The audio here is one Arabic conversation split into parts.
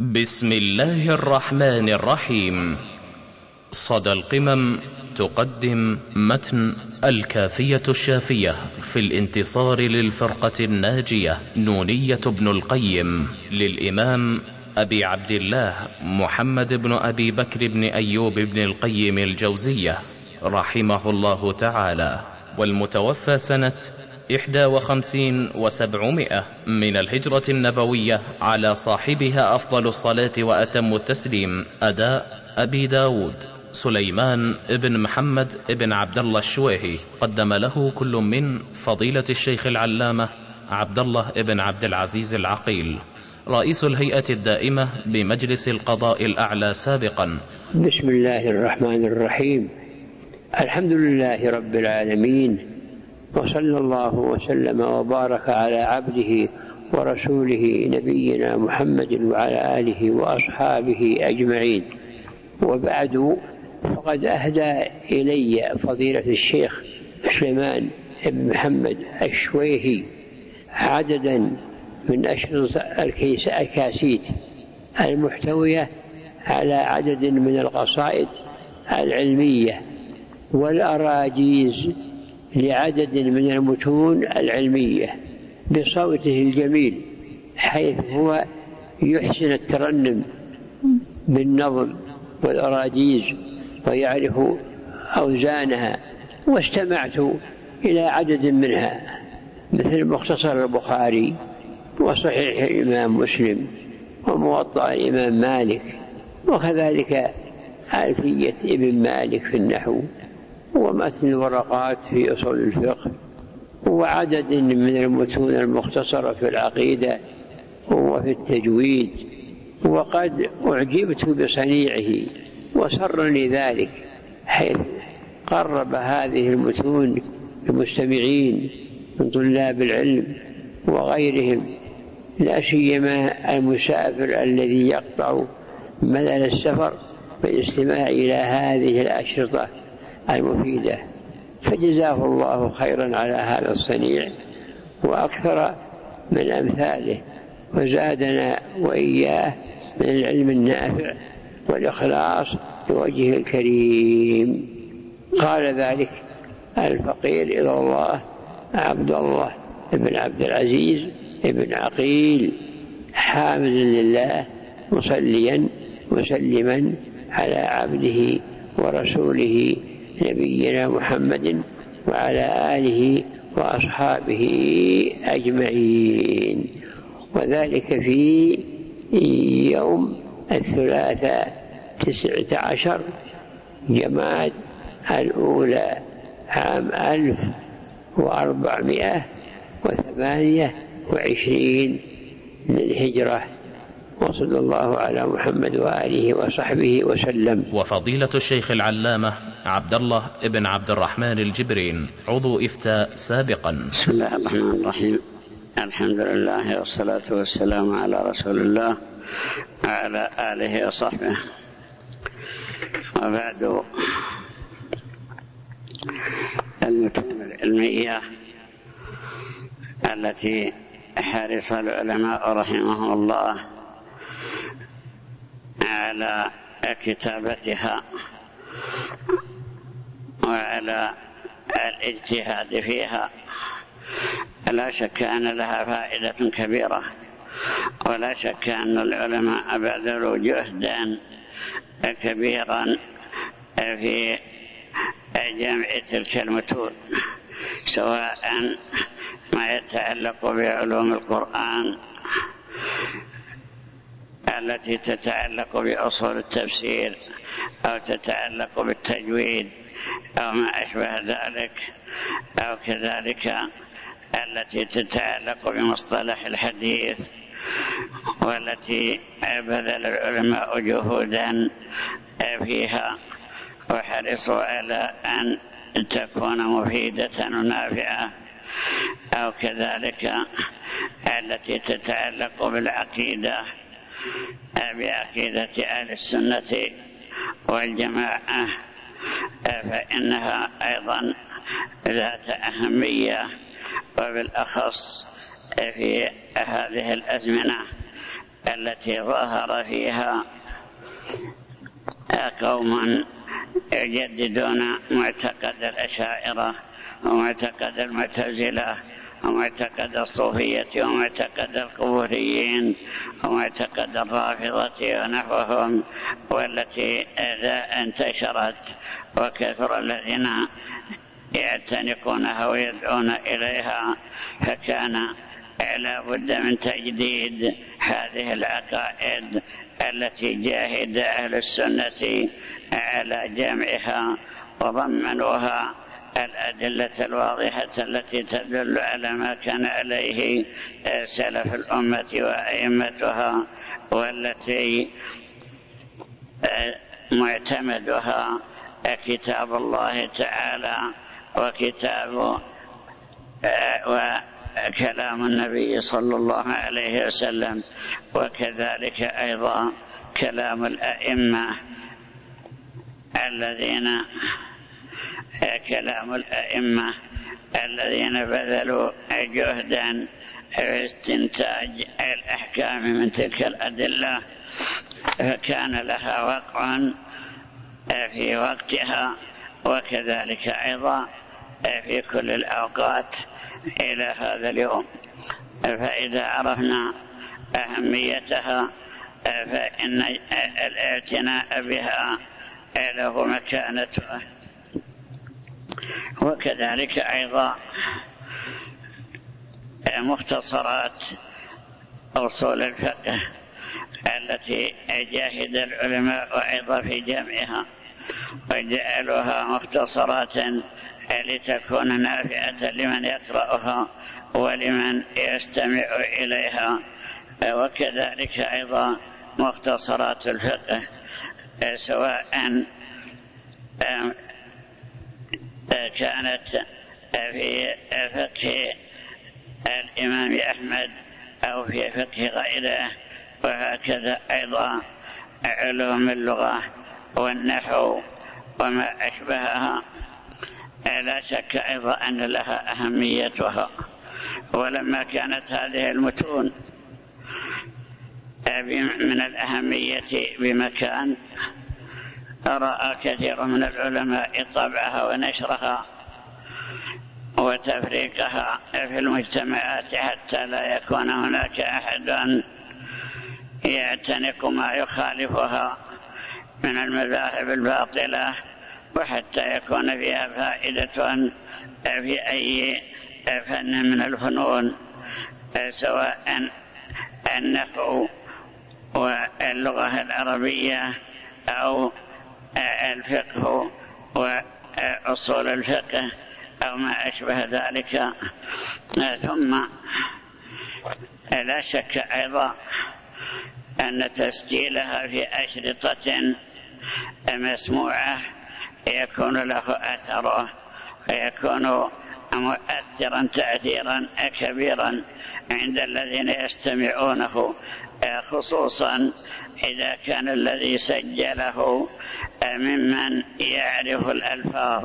بسم الله الرحمن الرحيم. صدى القمم تقدم متن الكافية الشافية في الانتصار للفرقة الناجية نونية ابن القيم للإمام أبي عبد الله محمد بن أبي بكر بن أيوب بن القيم الجوزية رحمه الله تعالى. والمتوفى سنة إحدى وخمسين وسبعمائة من الهجرة النبوية على صاحبها أفضل الصلاة وأتم التسليم أداء أبي داود. سليمان ابن محمد ابن عبد الله الشويهي قدم له كل من فضيلة الشيخ العلامة عبد الله ابن عبد العزيز العقيل. رئيس الهيئة الدائمة بمجلس القضاء الأعلى سابقا. بسم الله الرحمن الرحيم. الحمد لله رب العالمين. وصلى الله وسلم وبارك على عبده ورسوله نبينا محمد وعلى آله وأصحابه أجمعين. وبعد فقد أهدى إلي فضيلة الشيخ سليمان بن محمد الشويهي عددا من أشرطة الكاسيت المحتوية على عدد من القصائد العلمية والأراجيز لعدد من المتون العلمية بصوته الجميل حيث هو يحسن الترنم بالنظم والأراجيز ويعرف أوزانها واستمعت إلى عدد منها مثل مختصر البخاري وصحيح الإمام مسلم وموطأ الإمام مالك وكذلك ألفية ابن مالك في النحو. ومتن الورقات في أصول الفقه وعدد من المتون المختصرة في العقيدة وفي التجويد. وقد أعجبت بصنيعه وسرني ذلك حيث قرب هذه المتون للمستمعين من طلاب العلم وغيرهم لا سيما المسافر الذي يقطع ملل السفر بالاستماع إلى هذه الأشرطة. المفيدة. فجزاه الله خيرا على هذا الصنيع وأكثر من أمثاله وزادنا وإياه من العلم النافع والإخلاص لوجهه الكريم. قال ذلك الفقير إلى الله عبد الله بن عبد العزيز بن عقيل حامد لله مصليا مسلما على عبده ورسوله نبينا محمد وعلى آله وأصحابه أجمعين. وذلك في يوم الثلاثاء تسعة عشر جماد الأولى عام ألف وأربعمائة وثمانية وعشرين للهجرة وصلى الله على محمد وآله وصحبه وسلم. وفضيلة الشيخ العلامة عبد الله بن عبد الرحمن الجبرين عضو إفتاء سابقا. بسم الله الرحمن الرحيم. الحمد لله والصلاة والسلام على رسول الله وعلى آله وصحبه. وبعد المتون العلمية التي حرص العلماء رحمهم الله على كتابتها وعلى الاجتهاد فيها. لا شك أن لها فائدة كبيرة ولا شك أن العلماء بذلوا جهدا كبيرا في جمع تلك المتون سواء ما يتعلق بعلوم القرآن التي تتعلق بأصول التفسير أو تتعلق بالتجويد أو ما أشبه ذلك أو كذلك التي تتعلق بمصطلح الحديث والتي بذل العلماء جهودا فيها وحرصوا على أن تكون مفيدة ونافعة أو كذلك التي تتعلق بالعقيدة بعقيدة أهل السنة والجماعة فإنها أيضا ذات أهمية وبالأخص في هذه الأزمنة التي ظهر فيها قوم يجددون معتقد الأشاعرة ومعتقد المعتزلة ومعتقد الصوفية ومعتقد القبوريين ومعتقد الرافضة ونحوهم والتي انتشرت وكثر الذين يعتنقونها ويدعون إليها فكان لا بد من تجديد هذه العقائد التي جاهد أهل السنة على جمعها وضمنوها الأدلة الواضحة التي تدل على ما كان عليه سلف الأمة وأئمتها والتي معتمدها كتاب الله تعالى وكتاب وكلام النبي صلى الله عليه وسلم وكذلك أيضا كلام الأئمة الذين كلام الأئمة الذين بذلوا جهدا في استنتاج الأحكام من تلك الأدلة فكان لها وقع في وقتها وكذلك أيضا في كل الأوقات إلى هذا اليوم. فإذا عرفنا أهميتها فإن الاعتناء بها له مكانته وكذلك أيضا مختصرات أصول الفقه التي جاهد العلماء أيضا في جمعها وجعلوها مختصرات لتكون نافعة لمن يقرأها ولمن يستمع إليها. وكذلك أيضا مختصرات الفقه سواء كانت في فقه الإمام أحمد أو في فقه غيره وهكذا أيضا علوم اللغة والنحو وما أشبهها. لا شك أيضا أن لها أهميتها. ولما كانت هذه المتون من الأهمية بمكان رأى كثير من العلماء طبعها ونشرها وتفريقها في المجتمعات حتى لا يكون هناك أحد يعتنق ما يخالفها من المذاهب الباطلة وحتى يكون فيها فائدة في أي فن من الفنون سواء النحو واللغة العربية أو الفقه وأصول الفقه أو ما أشبه ذلك. ثم لا شك أيضا أن تسجيلها في أشرطة مسموعة يكون له أثره ويكون مؤثرا تأثيرا كبيرا عند الذين يستمعونه خصوصا إذا كان الذي سجله ممن يعرف الألفاظ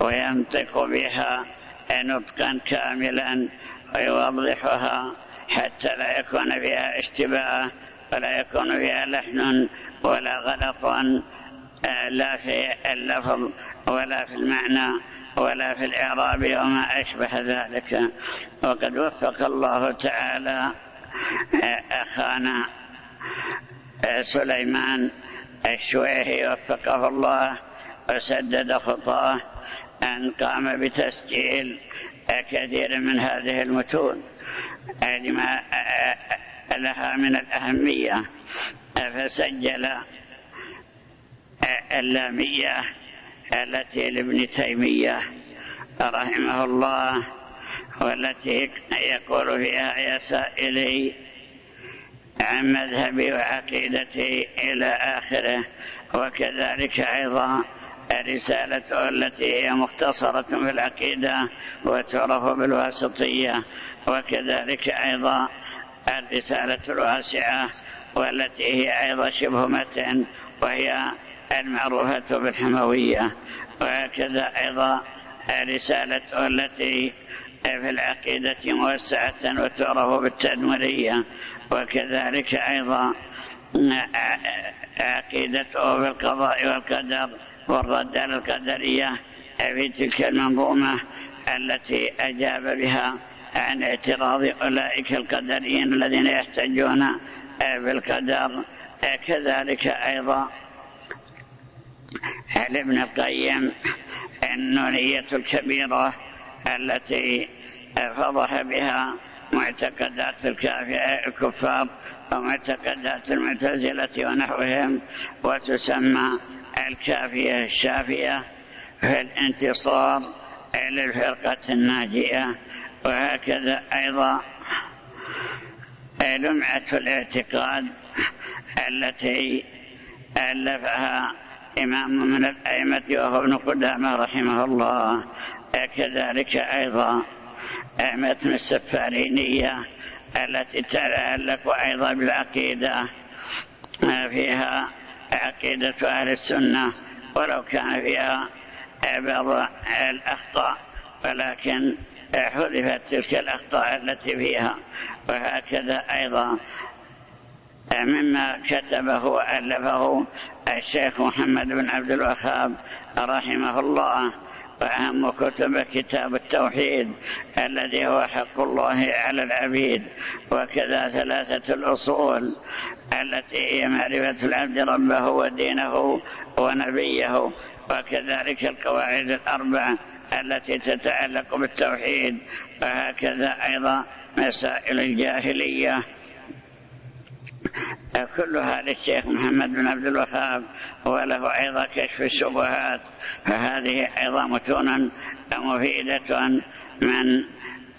وينطق بها نطقا كاملا ويوضحها حتى لا يكون فيها اشتباه ولا يكون فيها لحن ولا غلط لا في اللفظ ولا في المعنى ولا في الإعراب وما أشبه ذلك. وقد وفق الله تعالى أخانا سليمان الشويهي وفقه الله وسدد خطاه أن قام بتسجيل كثير من هذه المتون. لما لها من الأهمية فسجل اللامية التي لابن تيمية رحمه الله والتي يقول فيها يا سائلي عن مذهبي وعقيدتي إلى آخره وكذلك أيضا رسالته التي هي مختصرة في العقيدة وتعرف بالواسطية وكذلك أيضا الرسالة الواسعة والتي هي أيضا شبه متن وهي المعروفة بالحموية وهكذا أيضا رسالته التي في العقيدة موسعة وتعرف بالتدمرية وكذلك أيضا عقيدته بالقضاء والقدر والرد على القدرية في تلك المنظومة التي أجاب بها عن اعتراض أولئك القدريين الذين يحتجون بالقدر. كذلك أيضا لابن القيم النونية الكبيرة التي فضح بها معتقدات الكفار ومعتقدات المعتزلة ونحوهم وتسمى الكافية الشافية في الانتصار للفرقة الناجية وهكذا أيضا لمعة الاعتقاد التي ألفها إمام من الأئمة وهو ابن قدامة رحمه الله كذلك أيضا متن السفارينية التي تتعلق أيضا بالعقيدة. فيها عقيدة أهل السنة ولو كان فيها بعض الأخطاء ولكن حذفت تلك الأخطاء التي فيها. وهكذا أيضا مما كتبه وألفه الشيخ محمد بن عبد الوهاب رحمه الله. وأهم كتب كتاب التوحيد الذي هو حق الله على العبيد وكذا ثلاثة الأصول التي هي معرفة العبد ربه ودينه ونبيه وكذلك القواعد الأربع التي تتعلق بالتوحيد وهكذا أيضا مسائل الجاهلية. كلها للشيخ محمد بن عبد الوهاب وله أيضا كشف الشبهات فهذه أيضا متون مفيدة من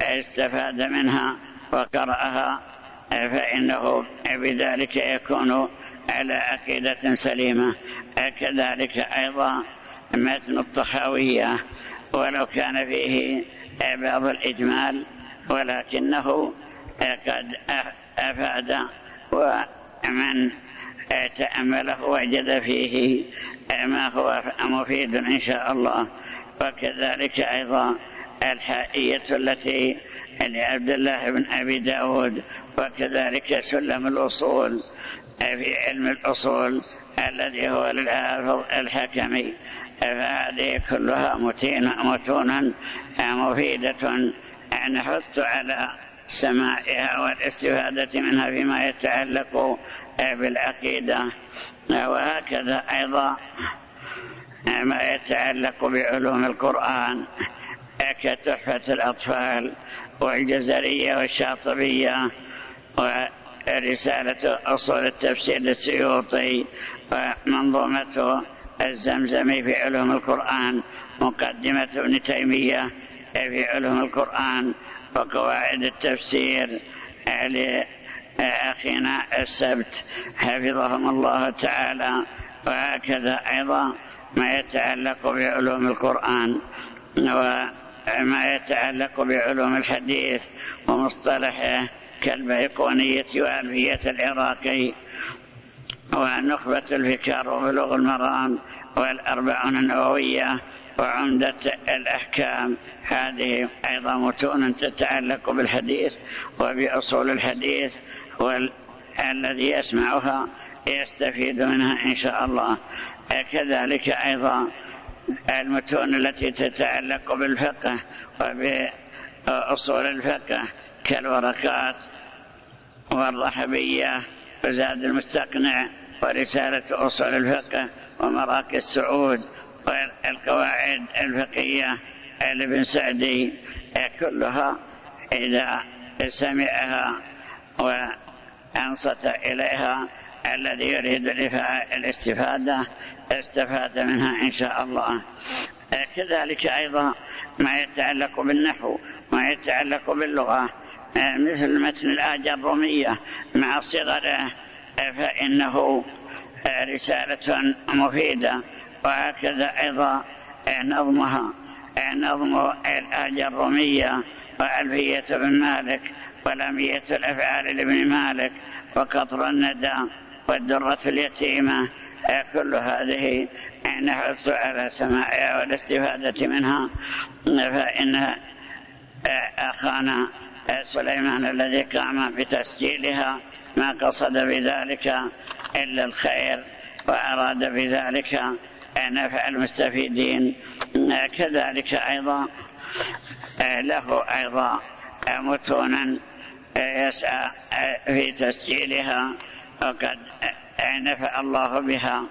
استفاد منها وقرأها فإنه بذلك يكون على عقيدة سليمة. كذلك أيضا متن الطحاوية ولو كان فيه بعض الإجمال ولكنه قد أفاد ومن تأمله وجد فيه ما هو مفيد إن شاء الله. وكذلك أيضا الحائية التي لعبد الله بن أبي داود وكذلك سلم الأصول في علم الأصول الذي هو للحافظ الحكمي. فهذه كلها متونا مفيدة. نحث على سماعها والاستفادة منها فيما يتعلق بالعقيدة. وهكذا أيضا ما يتعلق بعلوم القرآن كتحفة الأطفال والجزرية والشاطبية ورسالة أصول التفسير السيوطي ومنظومة الزمزمي في علوم القرآن مقدمة ابن تيمية في علوم القرآن وقواعد التفسير. لأخينا السبت. حفظهم الله تعالى. وهكذا أيضا ما يتعلق بعلوم القرآن وما يتعلق بعلوم الحديث ومصطلحه كالبيقونية وألفية العراقي ونخبة الفكر وبلوغ المرام والأربعون النووية وعمدة الأحكام. هذه أيضا متون تتعلق بالحديث وبأصول الحديث والذي يسمعها يستفيد منها إن شاء الله. كذلك أيضا المتون التي تتعلق بالفقه وبأصول الفقه كالورقات والرحبية وزاد المستقنع ورسالة أصول الفقه ومراكز السعود والقواعد الفقهية لابن سعدي كلها إذا سمعها وأنصت إليها الذي يريد الاستفادة استفاد منها إن شاء الله. كذلك أيضا ما يتعلق بالنحو ما يتعلق باللغة. مثل متن الآية الرومية مع صغره فإنه رسالة مفيدة. وهكذا أيضا نظمها نظم الآية الرومية وألفية بن مالك ولمية الأفعال لابن مالك وقطر الندى والدرة اليتيمة. كل هذه نحث على سماعها والاستفادة منها. فإن أخانا سليمان الذي قام بتسجيلها ما قصد بذلك إلا الخير وأراد بذلك نفع المستفيدين كذلك أيضا له أيضا متونا يسعى في تسجيلها وقد نفع الله بها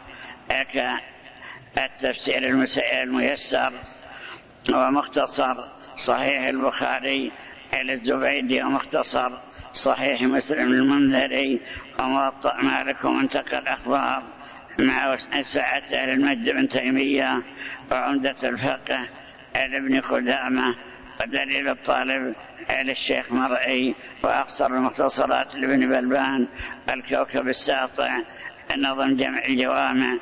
كالتفسير الميسر ومختصر صحيح البخاري للزبيدي ومختصر صحيح مسلم المنذري وموطأ مالك ومنتقى الأخبار. مع سعة المجد بن تيمية وعمدة الفقه لابن قدامة ودليل الطالب للشيخ مرعي وأقصر المختصرات لابن بلبان الكوكب الساطع نظم جمع الجوامع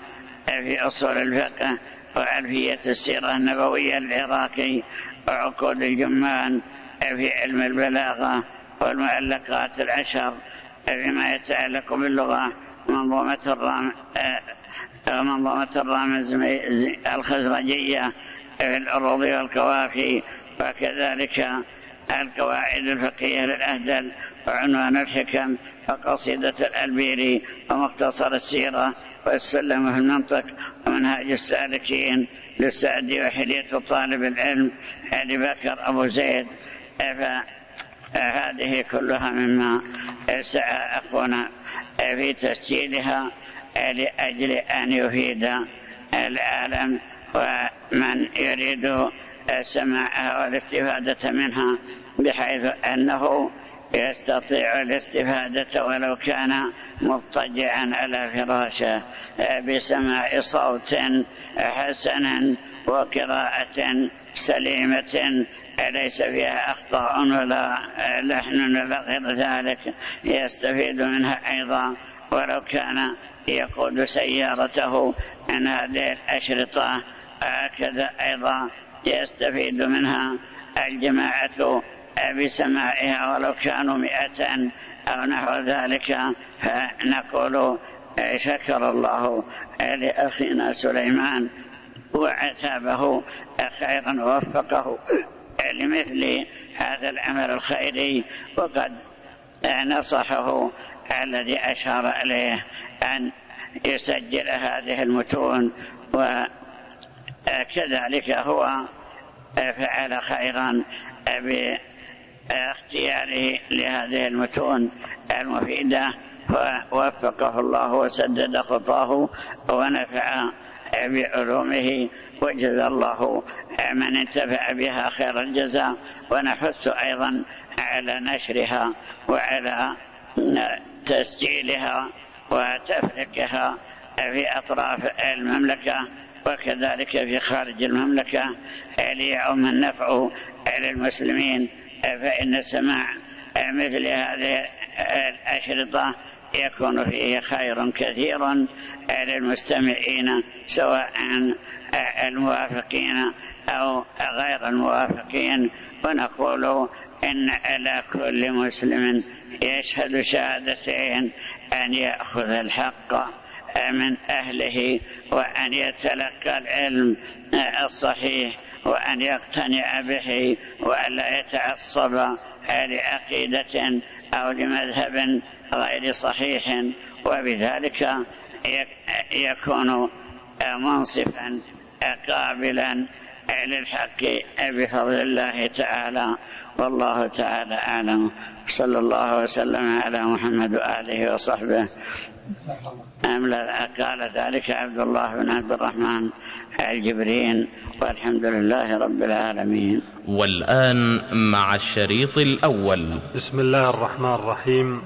في أصول الفقه وألفية السيرة النبوية العراقي وعقود الجمان في علم البلاغة والمعلقات العشر فيما يتعلق باللغة منظومة الرام منظومة الرام الخزرجية في العروض والكوافي وكذلك القواعد الفقهية للأهدل وعنوان الحكم وقصيدة الألبيري ومختصر السيرة والسلم في المنطق ومنهاج السالكين للسعدي وحلية طالب العلم أبي بكر أبو زيد. فهذه كلها مما سعى أخونا في تسجيلها لأجل أن يفيد العالم ومن يريد سماعها والاستفادة منها بحيث أنه يستطيع الاستفادة ولو كان مضطجعا على فراشه بسماع صوت حسن وقراءة سليمة ليس فيها أخطاء ولا لحن ولا غير ذلك يستفيد منها أيضا. ولو كان يقود سيارته عن هذه الأشرطة هكذا أيضا يستفيد منها الجماعة بسماعها ولو كانوا مئة أو نحو ذلك فنقول شكر الله لأخينا سليمان وعتابه خيرا ووفقه. لمثل هذا العمل الخيري وقد نصحه الذي أشار إليه أن يسجل هذه المتون وكذلك هو فعل خيرا باختياره لهذه المتون المفيدة فوفقه الله وسدد خطاه ونفع بعلومه وجزى الله من انتفع بها خير الجزاء ونحث أيضا على نشرها وعلى تسجيلها وتفريقها في أطراف المملكة وكذلك في خارج المملكة ليعم النفع للمسلمين فإن سماع مثل هذه الأشرطة يكون فيه خير كثير للمستمعين سواء الموافقين أو غير الموافقين. ونقول إن على كل مسلم يشهد شهادتين أن يأخذ الحق من أهله وأن يتلقى العلم الصحيح وأن يقتنع به وأن لا يتعصب لعقيدة أو لمذهب غير صحيح وبذلك يكون منصفا قابلا للحق بفضل الله تعالى. والله تعالى أعلم. صلى الله وسلم على محمد وآله وصحبه. أملا قال ذلك عبد الله بن عبد الرحمن الجبرين والحمد لله رب العالمين. والآن مع الشريط الأول. بسم الله الرحمن الرحيم.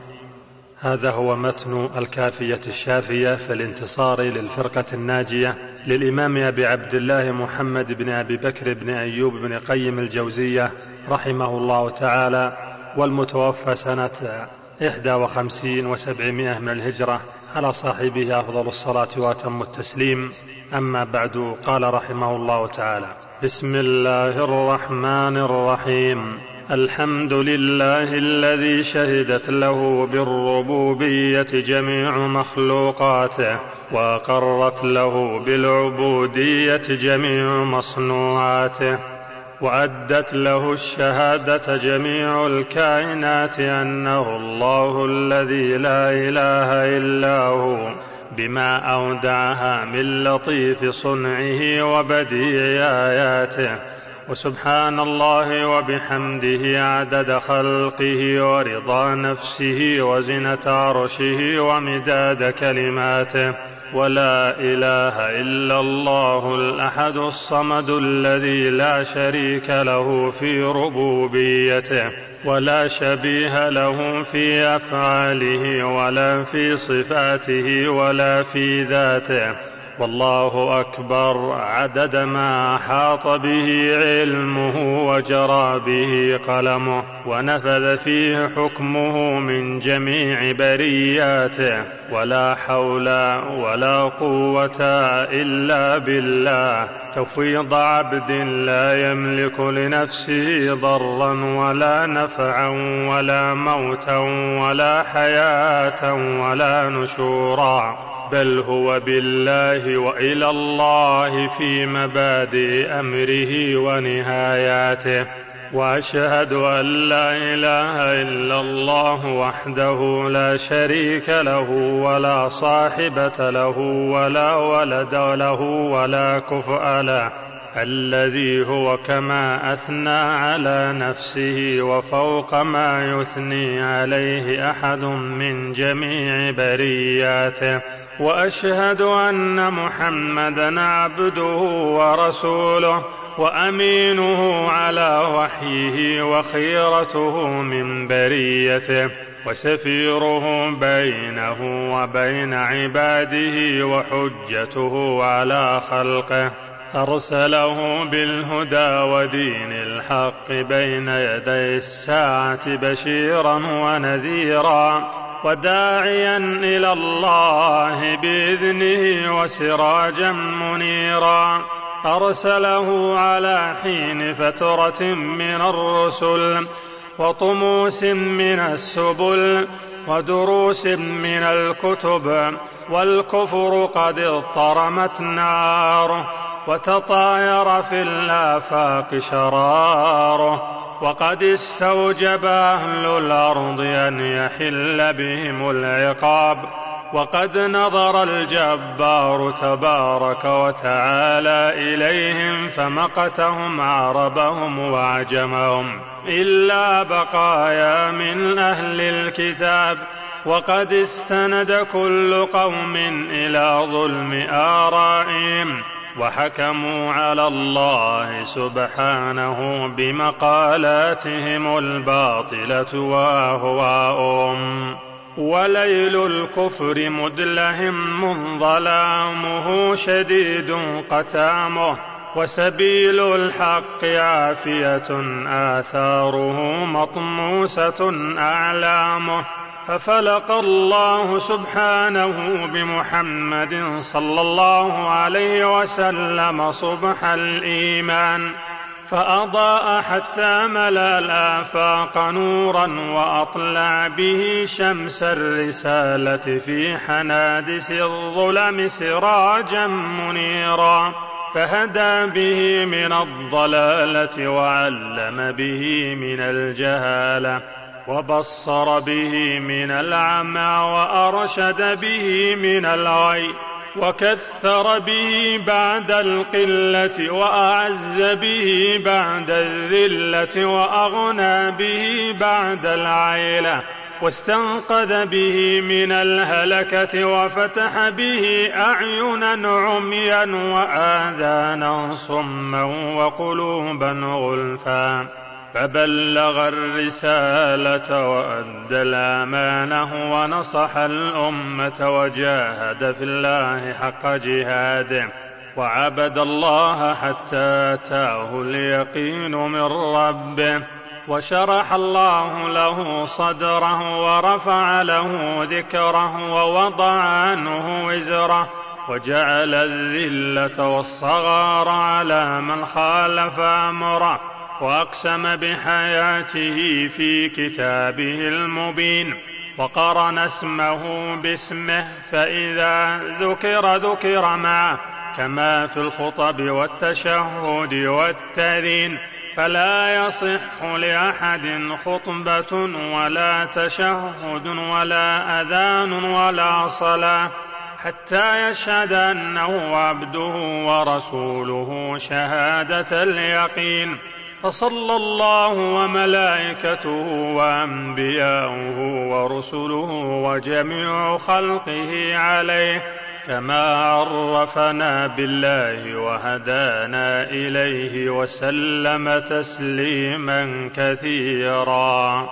هذا هو متن الكافية الشافية في الانتصار للفرقة الناجية للإمام أبي عبد الله محمد بن أبي بكر بن أيوب بن قيم الجوزية رحمه الله تعالى والمتوفى سنة إحدى وخمسين وسبعمائة من الهجرة على صاحبه أفضل الصلاة وأتم التسليم. أما بعد قال رحمه الله تعالى بسم الله الرحمن الرحيم. الحمد لله الذي شهدت له بالربوبية جميع مخلوقاته واقرت له بالعبودية جميع مصنوعاته وأدت له الشهادة جميع الكائنات أنه الله الذي لا إله إلا هو بما أودعها من لطيف صنعه وبديع آياته وسبحان الله وبحمده عدد خلقه ورضا نفسه وزنة عرشه ومداد كلماته. ولا إله إلا الله الأحد الصمد الذي لا شريك له في ربوبيته. ولا شبيه له في أفعاله ولا في صفاته ولا في ذاته. والله أكبر. عدد ما احاط به علمه وجرى به قلمه ونفذ فيه حكمه من جميع برياته. ولا حول ولا قوة إلا بالله. تفويض عبد لا يملك لنفسه ضرا ولا نفعا ولا موتا ولا حياة ولا نشورا. بل هو بالله وإلى الله في مبادئ أمره ونهاياته. وأشهد أن لا إله إلا الله وحده لا شريك له ولا صاحبة له ولا ولد له ولا كفء له الذي هو كما أثنى على نفسه وفوق ما يثني عليه أحد من جميع برياته وأشهد أن محمدا عبده ورسوله وأمينه على وحيه وخيرته من بريته وسفيره بينه وبين عباده وحجته على خلقه. أرسله بالهدى ودين الحق بين يدي الساعة بشيرا ونذيرا وداعيا إلى الله بإذنه وسراجا منيرا. ارسله على حين فترة من الرسل وطموس من السبل ودروس من الكتب والكفر قد اضطرمت ناره وتطاير في الآفاق شراره وقد استوجب أهل الأرض أن يحل بهم العقاب وقد نظر الجبار تبارك وتعالى إليهم فمقتهم عربهم وعجمهم. إلا بقايا من أهل الكتاب وقد استند كل قوم إلى ظلم آرائهم وحكموا على الله سبحانه بمقالاتهم الباطلة واهواءهم وليل الكفر مدلهم ظلامه شديد قتامه وسبيل الحق عافية آثاره مطموسة أعلامه. ففلق الله سبحانه بمحمد صلى الله عليه وسلم صبح الإيمان. فأضاء حتى ملا الآفاق نورا وأطلع به شمس الرسالة في حنادس الظلم سراجا منيرا فهدى به من الضلالة وعلم به من الجهاله وبصر به من العمى وأرشد به من الغي وكثر به بعد القلة وأعز به بعد الذلة وأغنى به بعد العيلة واستنقذ به من الهلكة وفتح به أعينا عميا وآذانا صما وقلوبا غلفا فبلغ الرسالة وأدى الأمانة ونصح الأمة وجاهد في الله حق جهاده وعبد الله حتى أتاه اليقين من ربه وشرح الله له صدره ورفع له ذكره ووضع عنه وزره وجعل الذلة والصغار على من خالف أمره وأقسم بحياته في كتابه المبين وقرن اسمه باسمه فإذا ذكر ذكر معه كما في الخطب والتشهد والتأذين فلا يصح لأحد خطبة ولا تشهد ولا أذان ولا صلاة حتى يشهد أنه عبده ورسوله شهادة اليقين فصلى الله وملائكته وأنبياؤه ورسله وجميع خلقه عليه كما عرفنا بالله وهدانا إليه وسلم تسليما كثيرا.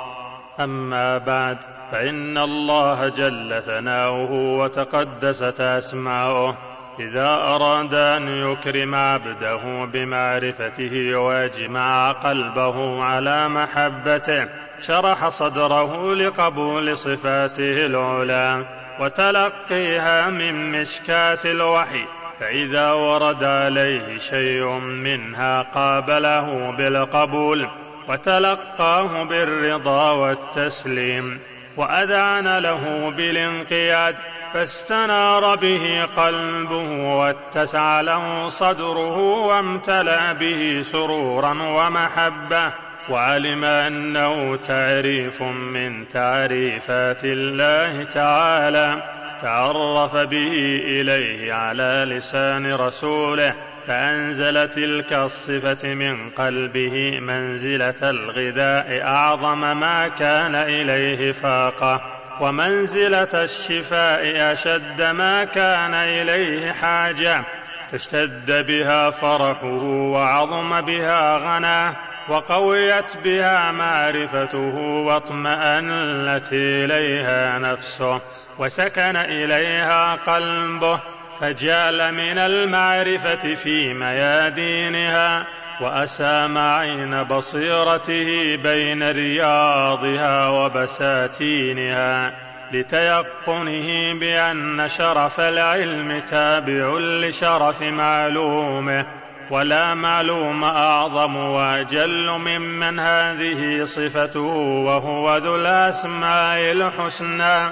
أما بعد فإن الله جل ثناؤه وتقدست اسماؤه إذا أراد أن يكرم عبده بمعرفته ويجمع قلبه على محبته شرح صدره لقبول صفاته العلى وتلقيها من مشكاة الوحي فإذا ورد عليه شيء منها قابله بالقبول وتلقاه بالرضا والتسليم وأذعن له بالانقياد فاستنار به قلبه واتسع له صدره وامتلأ به سرورا ومحبة وعلم أنه تعريف من تعريفات الله تعالى. تعرف به إليه على لسان رسوله فأنزل تلك الصفة من قلبه منزلة الغذاء أعظم ما كان إليه فاقه. ومنزلة الشفاء أشد ما كان إليه حاجة فاشتد بها فرحه وعظم بها غناه وقويت بها معرفته واطمأنت إليها نفسه وسكن إليها قلبه فجال من المعرفة في ميادينها. وأسام عين بصيرته بين رياضها وبساتينها لتيقنه بأن شرف العلم تابع لشرف معلومه ولا معلوم أعظم وأجل ممن هذه صفته وهو ذو الأسماء الحسنى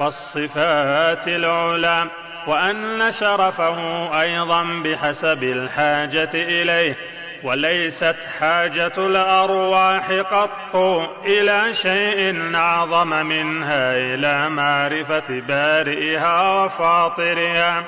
والصفات العلى وأن شرفه أيضا بحسب الحاجة إليه وليست حاجة الأرواح قط إلى شيء أعظم منها إلى معرفة بارئها وفاطرها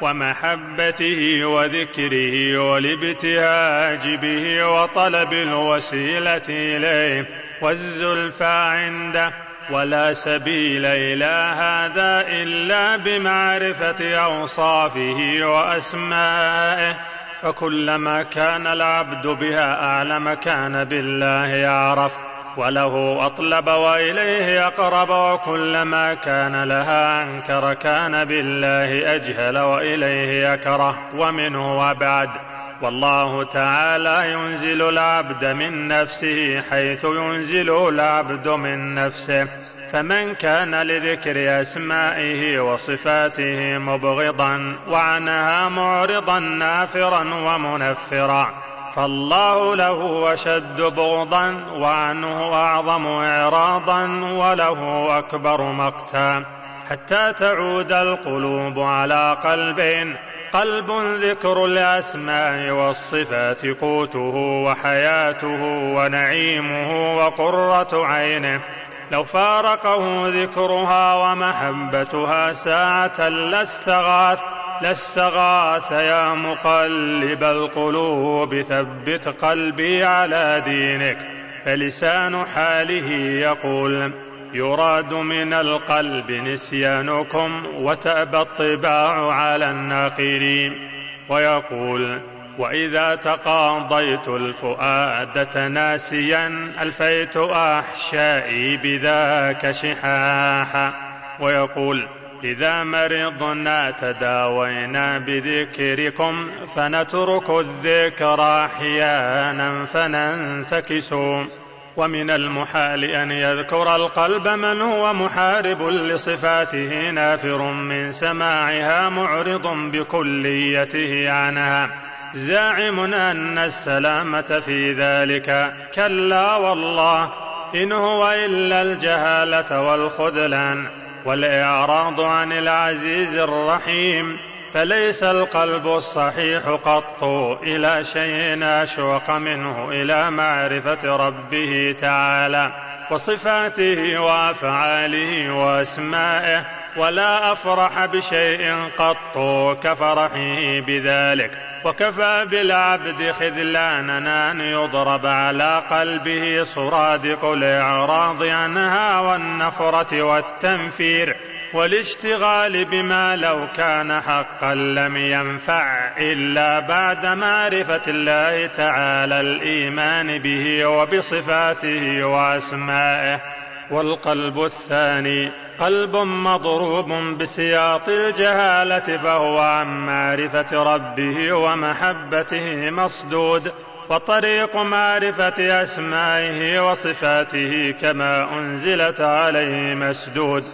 ومحبته وذكره والابتهاج به وطلب الوسيلة إليه والزلفى عنده ولا سبيل إلى هذا إلا بمعرفة أوصافه وأسمائه فكلما كان العبد بها أعلم كان بالله أعرف وله أطلب وإليه أقرب وكلما كان لها أنكر كان بالله أجهل وإليه أكره. ومنه أبعد والله تعالى ينزل العبد من نفسه حيث ينزل العبد من نفسه. فمن كان لذكر أسمائه وصفاته مبغضا وعنها معرضا نافرا ومنفرا فالله له أشد بغضا وعنه أعظم إعراضا وله أكبر مقتا. حتى تعود القلوب على قلبين قلب ذكر الأسماء والصفات قوته وحياته ونعيمه وقرة عينه. لو فارقه ذكرها ومحبتها ساعة لاستغاث لاستغاث يا مقلب القلوب ثبت قلبي على دينك فلسان حاله يقول يراد من القلب نسيانكم وتأبى الطباع على الناقلين ويقول وإذا تقاضيت الفؤاد تناسيا ألفيت أحشائي بذاك شحاحا ويقول إذا مرضنا تداوينا بذكركم فنترك الذكر أحيانا فننتكس ومن المحال أن يذكر القلب من هو محارب لصفاته نافر من سماعها معرض بكليته عنها. زاعم أن السلامة في ذلك. كلا والله إن هو إلا الجهالة والخذلان. والإعراض عن العزيز الرحيم. فليس القلب الصحيح قط إلى شيء أشوق منه إلى معرفة ربه تعالى وصفاته وأفعاله وأسمائه ولا أفرح بشيء قط كفرحه بذلك وكفى بالعبد خذلانا أن يضرب على قلبه صرادق الإعراض عنها والنفرة والتنفير والاشتغال بما لو كان حقا لم ينفع إلا بعد معرفة الله تعالى الإيمان به وبصفاته وأسمائه. والقلب الثاني قلب مضروب بسياط الجهالة فهو عن معرفة ربه ومحبته مصدود وطريق معرفة أسمائه وصفاته كما أنزلت عليه مسدود.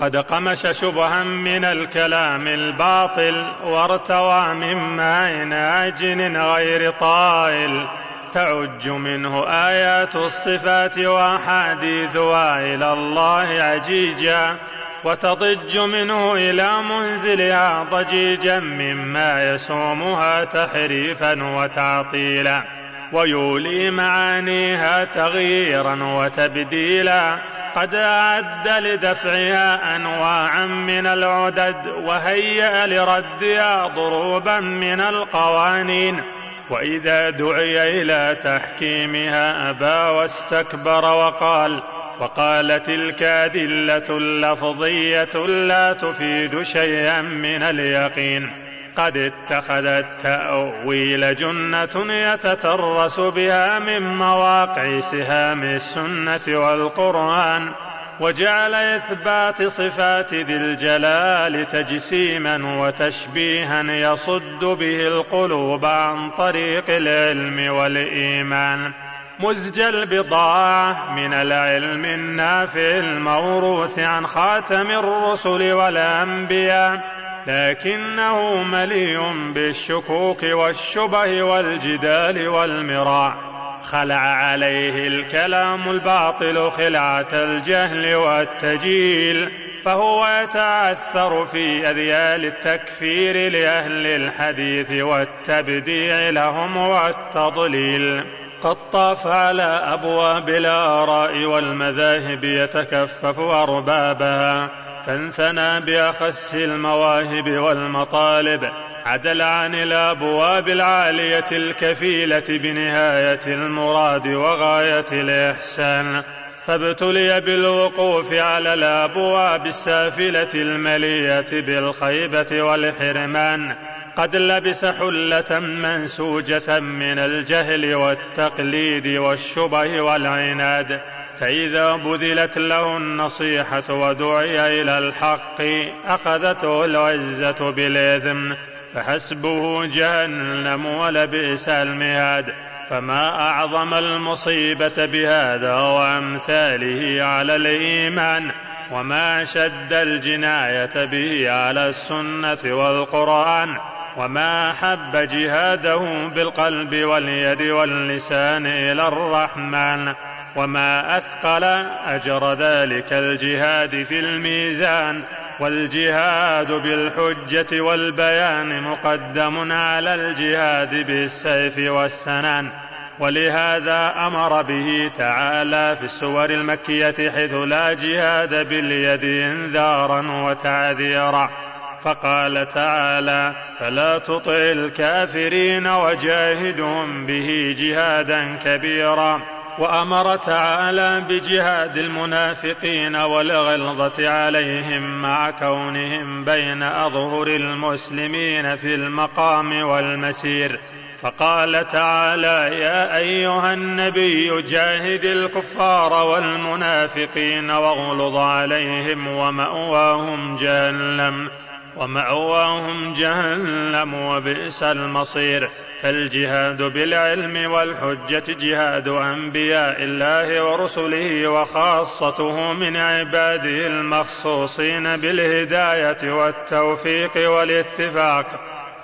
قد قمش شبها من الكلام الباطل وارتوى من ماء عجن غير طائل. تعج منه آيات الصفات وأحاديثها إلى الله عجيجا وتضج منه إلى منزلها ضجيجا مما يسومها تحريفا وتعطيلا. ويولي معانيها تغييرا وتبديلا. قد أعد لدفعها أنواعا من العدد وهيأ لردها ضروبا من القوانين. وإذا دعي إلى تحكيمها أبى واستكبر وقال وقالت الكادلة اللفظية لا تفيد شيئا من اليقين. قد اتخذت تأويل جنة يتترس بها من مواقع سهام السنة والقرآن وجعل إثبات صفات ذي الجلال تجسيما وتشبيها يصد به القلوب عن طريق العلم والإيمان. مزج البضاعة من العلم النافع الموروث عن خاتم الرسل والأنبياء. لكنه مليء بالشكوك والشبه والجدال والمراع. خلع عليه الكلام الباطل خلعة الجهل والتجيل فهو يتعثر في أذيال التكفير لأهل الحديث والتبديع لهم والتضليل. قد طاف على أبواب الآراء والمذاهب يتكفف أربابها. فانثنى بأخس المواهب والمطالب عدل عن الأبواب العالية الكفيلة بنهاية المراد وغاية الإحسان. فابتلي بالوقوف على الأبواب السافلة المليئة بالخيبة والحرمان. قد لبس حلة منسوجة من الجهل والتقليد والشبه والعناد. فإذا بذلت له النصيحة ودعي إلى الحق أخذته العزة بالإثم فحسبه جهنم ولبئس المهاد. فما أعظم المصيبة بهذا وأمثاله على الإيمان وما شد الجناية به على السنة والقرآن وما أحب جهاده بالقلب واليد واللسان إلى الرحمن. وما أثقل أجر ذلك الجهاد في الميزان والجهاد بالحجة والبيان مقدم على الجهاد بالسيف والسنان. ولهذا أمر به تعالى في السور المكية حيث لا جهاد باليد إنذارا وتعذيرا. فقال تعالى فلا تطع الكافرين وجاهدهم به جهادا كبيرا. وامر تعالى بجهاد المنافقين والغلظة عليهم مع كونهم بين أظهر المسلمين في المقام والمسير. فقال تعالى يا أيها النبي جاهد الكفار والمنافقين واغلظ عليهم ومأواهم جهنم. ومأواهم جهنم وبئس المصير. فالجهاد بالعلم والحجة جهاد أنبياء الله ورسله وخاصته من عباده المخصوصين بالهداية والتوفيق والاتفاق.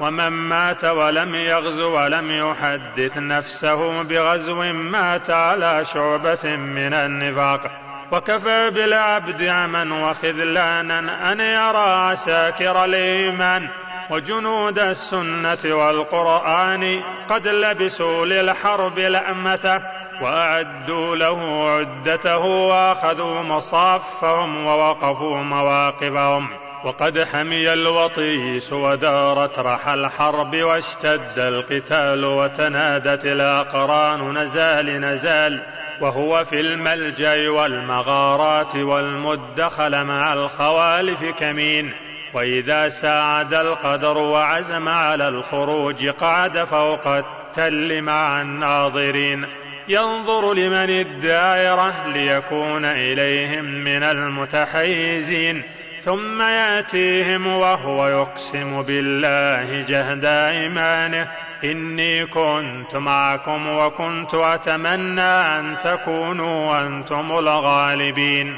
ومن مات ولم يغزو ولم يحدث نفسه بغزو مات على شعبة من النفاق. وكفى بالعبد عما وخذلانا أن يرى عساكر الإيمان وجنود السنة والقرآن قد لبسوا للحرب لأمته وأعدوا له عدته وأخذوا مصافهم ووقفوا مواقفهم وقد حمي الوطيس ودارت رحى الحرب واشتد القتال وتنادت الأقران نزال نزال وهو في الملجأ والمغارات والمدخل مع الخوالف كمين. وإذا ساعد القدر وعزم على الخروج قعد فوق التل مع الناظرين. ينظر لمن الدائرة ليكون إليهم من المتحيزين. ثم يأتيهم وهو يقسم بالله جهد إيمانه إني كنت معكم وكنت أتمنى أن تكونوا أنتم الغالبين.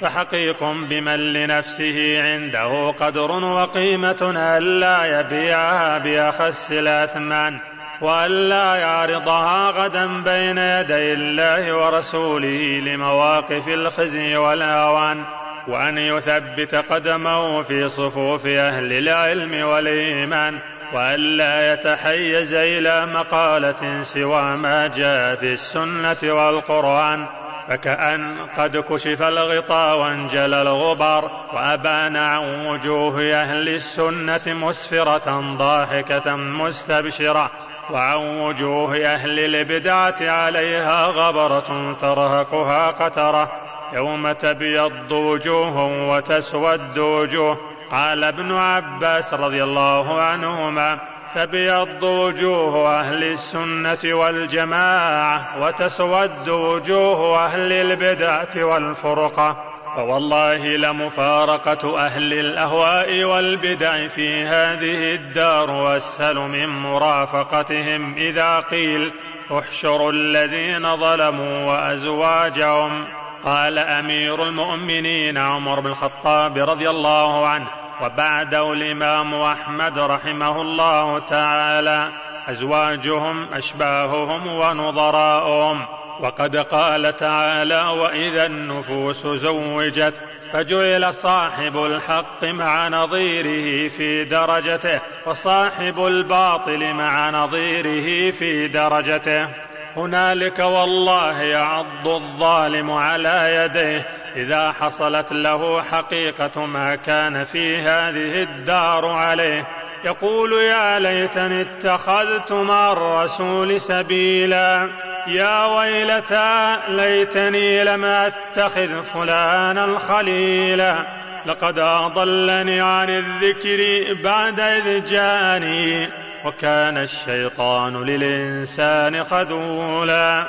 فحقيق بمن لنفسه عنده قدر وقيمة ألا يبيعها بأخس الأثمان وألا يعرضها غدا بين يدي الله ورسوله لمواقف الخزي والهوان وأن يثبت قدمه في صفوف أهل العلم والإيمان. وألا يتحيز إلى مقالة سوى ما جاء في السنة والقرآن فكأن قد كشف الغطاء وانجلى الغبار وأبان عن وجوه أهل السنة مسفرة ضاحكة مستبشرة وعن وجوه أهل البدعة عليها غبرة ترهقها قترة يوم تبيض وجوه وتسود وجوه قال ابن عباس رضي الله عنهما تبيض وجوه أهل السنة والجماعة وتسود وجوه أهل البدعة والفرقة. فوالله لمفارقة أهل الأهواء والبدع في هذه الدار أسهل من مرافقتهم إذا قيل احشروا الذين ظلموا وأزواجهم. قال أمير المؤمنين عمر بن الخطاب رضي الله عنه وبعده الإمام أحمد رحمه الله تعالى أزواجهم أشباههم ونظراؤهم. وقد قال تعالى وإذا النفوس زوجت فجعل صاحب الحق مع نظيره في درجته وصاحب الباطل مع نظيره في درجته. هنالك والله يعض الظالم على يديه إذا حصلت له حقيقة ما كان في هذه الدار عليه. يقول يا ليتني اتخذت مع الرسول سبيلا. يا ويلتى ليتني لم أتخذ فلانا خليلا لقد أضلني عن الذكر بعد إذ جاني. وكان الشيطان للإنسان خذولا.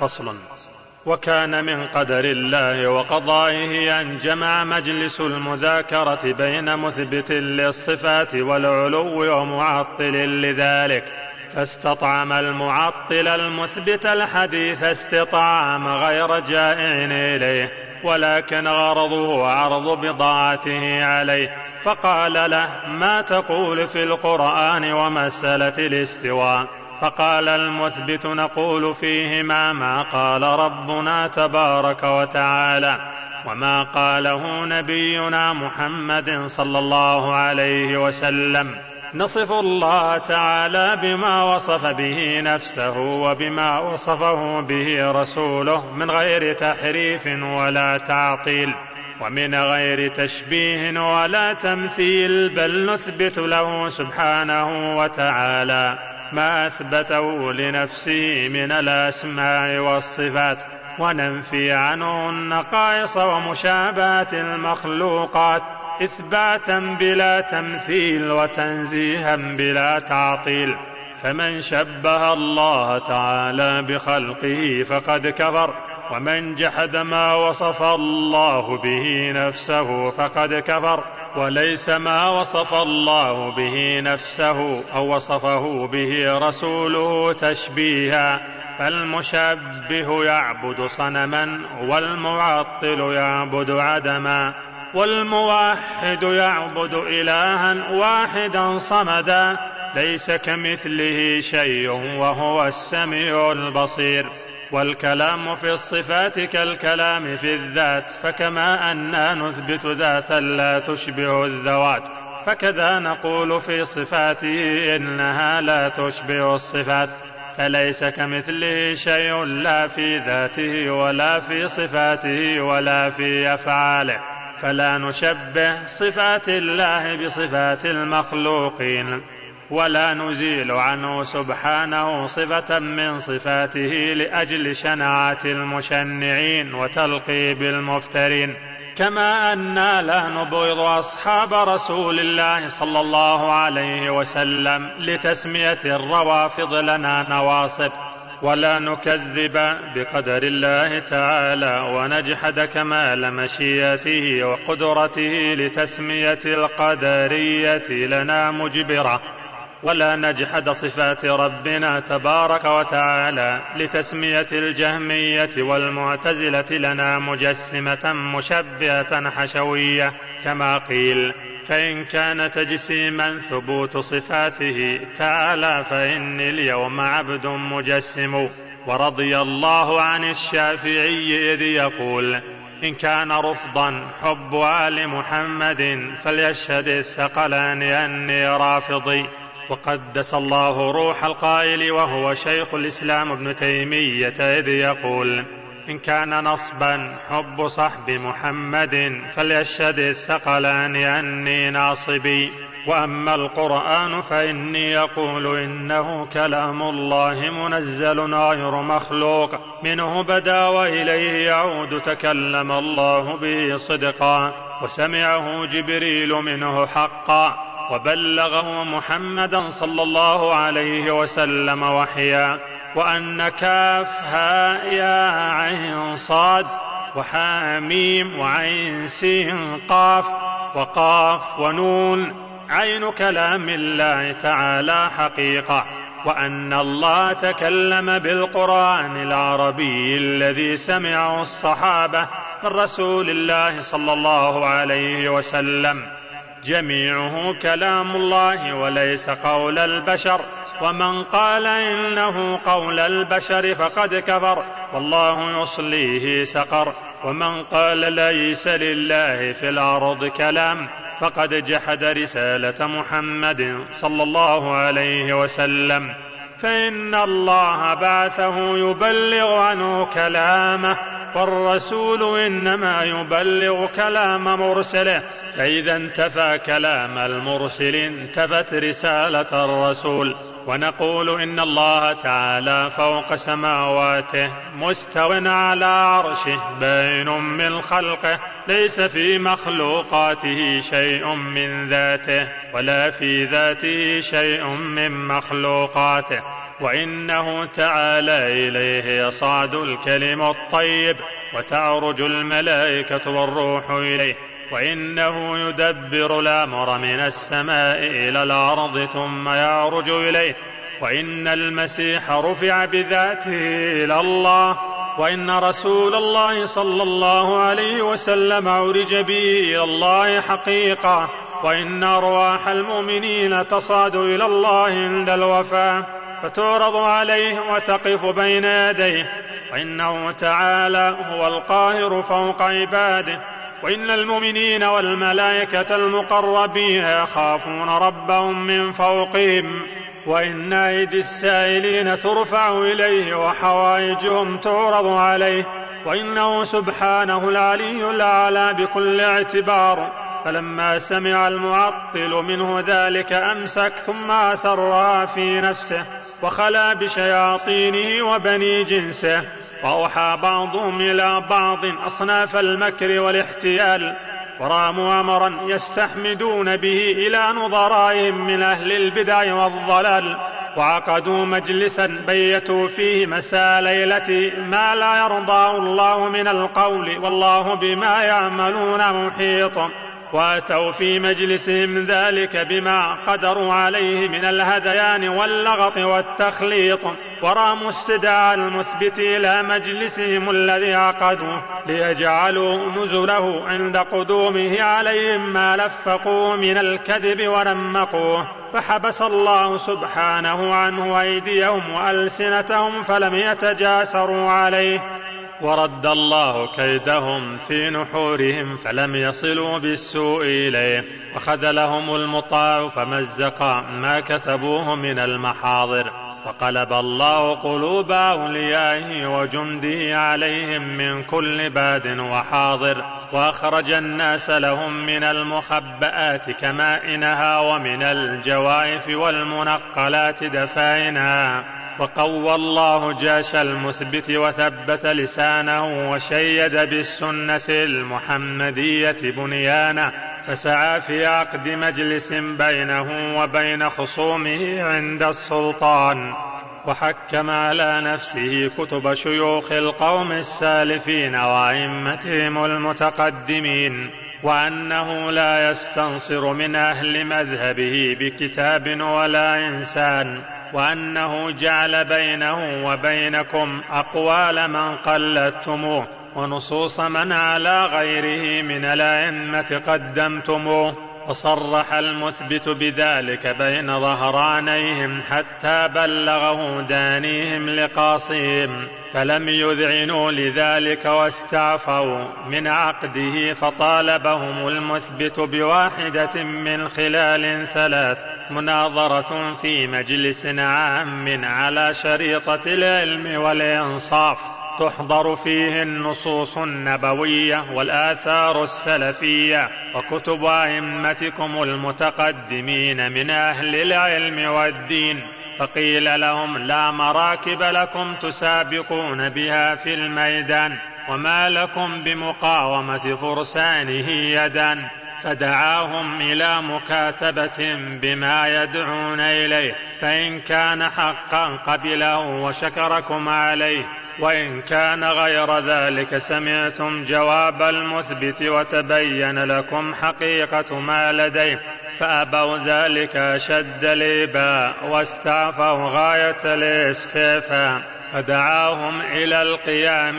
فصل. وكان من قدر الله وقضائه أن جمع مجلس المذاكرة بين مثبت للصفات والعلو ومعطل لذلك. فاستطعم المعطل المثبت الحديث استطعام غير جائع إليه. ولكن غرضه عرض بضاعته عليه فقال له ما تقول في القرآن ومسألة الاستواء؟ فقال المثبت نقول فيهما ما قال ربنا تبارك وتعالى وما قاله نبينا محمد صلى الله عليه وسلم. نصف الله تعالى بما وصف به نفسه وبما وصفه به رسوله من غير تحريف ولا تعطيل ومن غير تشبيه ولا تمثيل بل نثبت له سبحانه وتعالى ما أثبته لنفسه من الأسماء والصفات وننفي عنه النقائص ومشابهة المخلوقات إثباتا بلا تمثيل وتنزيها بلا تعطيل فمن شبه الله تعالى بخلقه فقد كفر ومن جحد ما وصف الله به نفسه فقد كفر. وليس ما وصف الله به نفسه أو وصفه به رسوله تشبيها. فالمشبه يعبد صنما والمعطل يعبد عدما. والموحد يعبد إلها واحدا صمدا ليس كمثله شيء وهو السميع البصير. والكلام في الصفات كالكلام في الذات فكما أنا نثبت ذاتا لا تشبه الذوات. فكذا نقول في صفاته إنها لا تشبه الصفات. فليس كمثله شيء لا في ذاته ولا في صفاته ولا في أفعاله. فلا نشبه صفات الله بصفات المخلوقين ولا نزيل عنه سبحانه صفة من صفاته لأجل شناعة المشنعين وتلقيب المفترين. كما أنا لا نبغض أصحاب رسول الله صلى الله عليه وسلم لتسمية الروافض لنا نواصب. ولا نكذب بقدر الله تعالى ونجحد كمال مشيئته وقدرته لتسمية القدرية لنا مجبرة. ولا نجحد صفات ربنا تبارك وتعالى لتسمية الجهمية والمعتزلة لنا مجسمة مشبهة حشوية. كما قيل فإن كان تجسيما ثبوت صفاته تعالى فإني اليوم عبد مجسم. ورضي الله عن الشافعي إذ يقول إن كان رفضا حب آل محمد فليشهد الثقلان أني رافضي. وقدس الله روح القائل وهو شيخ الإسلام ابن تيمية إذ يقول إن كان نصبا حب صحب محمد فليشهد الثقلان أني ناصبي. وأما القرآن فإني أقول إنه كلام الله منزل غير مخلوق. منه بدا وإليه يعود تكلم الله به صدقا. وسمعه جبريل منه حقا. وبلغه محمدا صلى الله عليه وسلم وحيا وأن كافها يا عين صاد وحاميم وعين سين قاف وقاف ونون عين كلام الله تعالى حقيقة وأن الله تكلم بالقرآن العربي الذي سمعه الصحابة من رسول الله صلى الله عليه وسلم. جميعه كلام الله وليس قول البشر. ومن قال إنه قول البشر فقد كفر والله يصليه سقر. ومن قال ليس لله في الأرض كلام فقد جحد رسالة محمد صلى الله عليه وسلم. فإن الله بعثه يبلغ عنه كلامه والرسول إنما يبلغ كلام مرسله. فإذا انتفى كلام المرسل انتفت رسالة الرسول. ونقول إن الله تعالى فوق سماواته مستو على عرشه باين من خلقه. ليس في مخلوقاته شيء من ذاته ولا في ذاته شيء من مخلوقاته. وإنه تعالى إليه يصعد الكلم الطيب وتعرج الملائكة والروح إليه. وإنه يدبر الأمر من السماء إلى الأرض ثم يعرج إليه. وإن المسيح رفع بذاته إلى الله. وإن رسول الله صلى الله عليه وسلم عرج به إلى الله حقيقة. وإن أرواح المؤمنين تصعد إلى الله عند الوفاة. فتعرض عليه وتقف بين يديه. وإنه تعالى هو القاهر فوق عباده. وإن المؤمنين والملائكة المقربين يخافون ربهم من فوقهم. وإن أيدي السائلين ترفع إليه وحوائجهم تعرض عليه. وإنه سبحانه العلي الأعلى بكل اعتبار. فلما سمع المعطل منه ذلك أمسك ثم اسرها في نفسه. وخلا بشياطينه وبني جنسه وأوحى بعضهم إلى بعض أصناف المكر والاحتيال وراموا امرا يستحمدون به إلى نظرائهم من أهل البدع والضلال وعقدوا مجلسا بيتوا فيه مساء ليلة ما لا يرضاه الله من القول والله بما يعملون محيط. واتوا في مجلسهم ذلك بما قدروا عليه من الهذيان واللغط والتخليط وراموا استدعاء المثبت إلى مجلسهم الذي عقدوه ليجعلوا نزله عند قدومه عليهم ما لفقوه من الكذب ورمقوه. فحبس الله سبحانه عنه أيديهم وألسنتهم فلم يتجاسروا عليه. ورد الله كيدهم في نحورهم فلم يصلوا بالسوء إليه. وخذلهم المطاع فمزق ما كتبوه من المحاضر. وقلب الله قلوب أوليائه وجنده عليهم من كل باد وحاضر. وأخرج الناس لهم من المخبات كمائنها ومن الجوائف والمنقلات دفائنها وقوى الله جاش المثبت وثبت لسانه وشيد بالسنة المحمدية بنيانه فسعى في عقد مجلس بينه وبين خصومه عند السلطان. وحكم على نفسه كتب شيوخ القوم السالفين وأئمتهم المتقدمين وأنه لا يستنصر من أهل مذهبه بكتاب ولا إنسان. وأنه جعل بينه وبينكم أقوال من قلدتموه ونصوص من على غيره من الأئمة قدمتموه وصرح المثبت بذلك بين ظهرانيهم حتى بلغه دانيهم لقاصيهم. فلم يذعنوا لذلك واستعفوا من عقده فطالبهم المثبت بواحدة من خلال ثلاث مناظرة في مجلس عام على شريطة العلم والإنصاف. تحضر فيه النصوص النبوية والآثار السلفية وكتب أئمتكم المتقدمين من أهل العلم والدين فقيل لهم لا مراكب لكم تسابقون بها في الميدان وما لكم بمقاومة فرسانه يدا فدعاهم إلى مكاتبة بما يدعون إليه فإن كان حقا قبله وشكركم عليه وإن كان غير ذلك سمعتم جواب المثبت وتبين لكم حقيقة ما لديه فأبوا ذلك أشد الاباء واستعفوا غاية الاستعفاء فدعاهم إلى القيام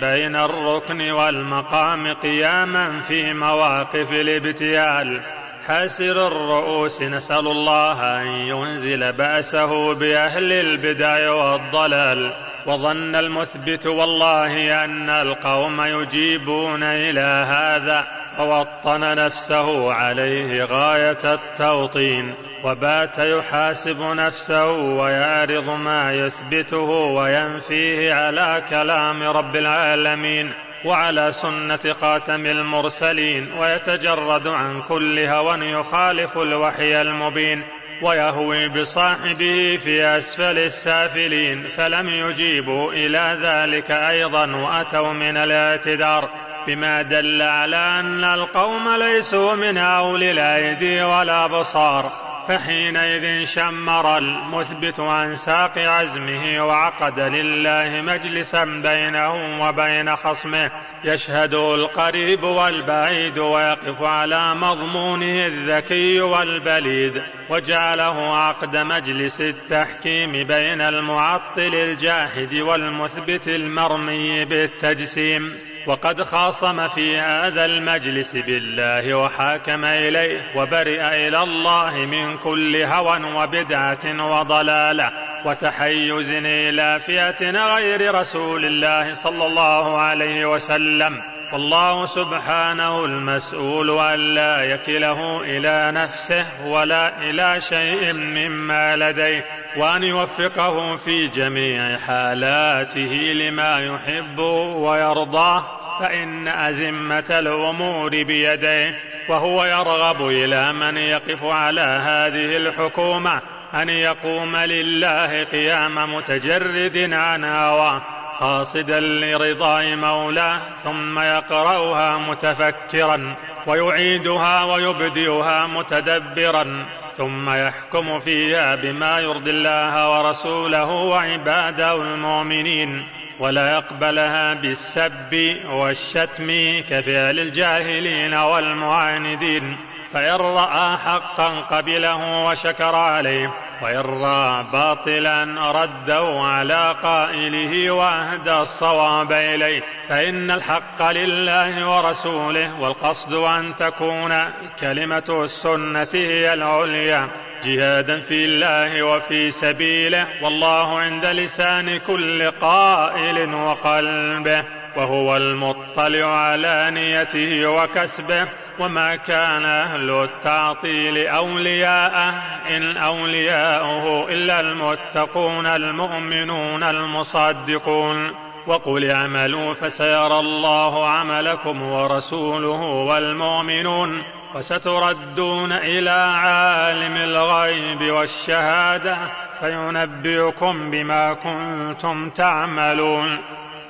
بين الركن والمقام قياما في مواقف الابتيال. حاسر الرؤوس نسأل الله أن ينزل بأسه بأهل البدع والضلال. وظن المثبت والله أن القوم يجيبون إلى هذا فوطن نفسه عليه غاية التوطين وبات يحاسب نفسه ويعرض ما يثبته وينفيه على كلام رب العالمين وعلى سنة خاتم المرسلين ويتجرد عن كل هوى يخالف الوحي المبين ويهوي بصاحبه في أسفل السافلين فلم يجيبوا إلى ذلك أيضا وأتوا من الاعتذار بما دل على أن القوم ليسوا من اولي الأيدي ولا بصار فحينئذ شمر المثبت عن ساق عزمه وعقد لله مجلسا بينه وبين خصمه. يشهده القريب والبعيد ويقف على مضمونه الذكي والبليد. وجعله عقد مجلس التحكيم بين المعطل الجاحد والمثبت المرمي بالتجسيم. وقد خاصم في هذا المجلس بالله وحاكم إليه وبرئ إلى الله من كل هوى وبدعة وضلالة وتحيز إلى فئه غير رسول الله صلى الله عليه وسلم. والله سبحانه المسؤول ألا يكله إلى نفسه ولا إلى شيء مما لديه وأن يوفقه في جميع حالاته لما يحب ويرضاه. فإن أزمة الأمور بيديه وهو يرغب إلى من يقف على هذه الحكومة أن يقوم لله قيام متجرد عن هواه قاصدا لرضاء مولاه ثم يقرأها متفكرا ويعيدها ويبدئها متدبرا ثم يحكم فيها بما يرضي الله ورسوله وعباده المؤمنين. ولا يقبلها بالسب والشتم كفعل الجاهلين والمعاندين. فإن رأى حقا قبله وشكر عليه وإن رأى باطلا رده على قائله وأهدى الصواب إليه. فإن الحق لله ورسوله والقصد أن تكون كلمة السنة هي العليا. جهادا في الله وفي سبيله والله عند لسان كل قائل وقلبه وهو المطلع على نيته وكسبه. وما كان أهل التعطيل أولياءه إن أولياؤه إلا المتقون المؤمنون المصدقون. وقل اعملوا فسيرى الله عملكم ورسوله والمؤمنون. وستردون إلى عالم الغيب والشهادة فينبئكم بما كنتم تعملون.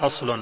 فصل.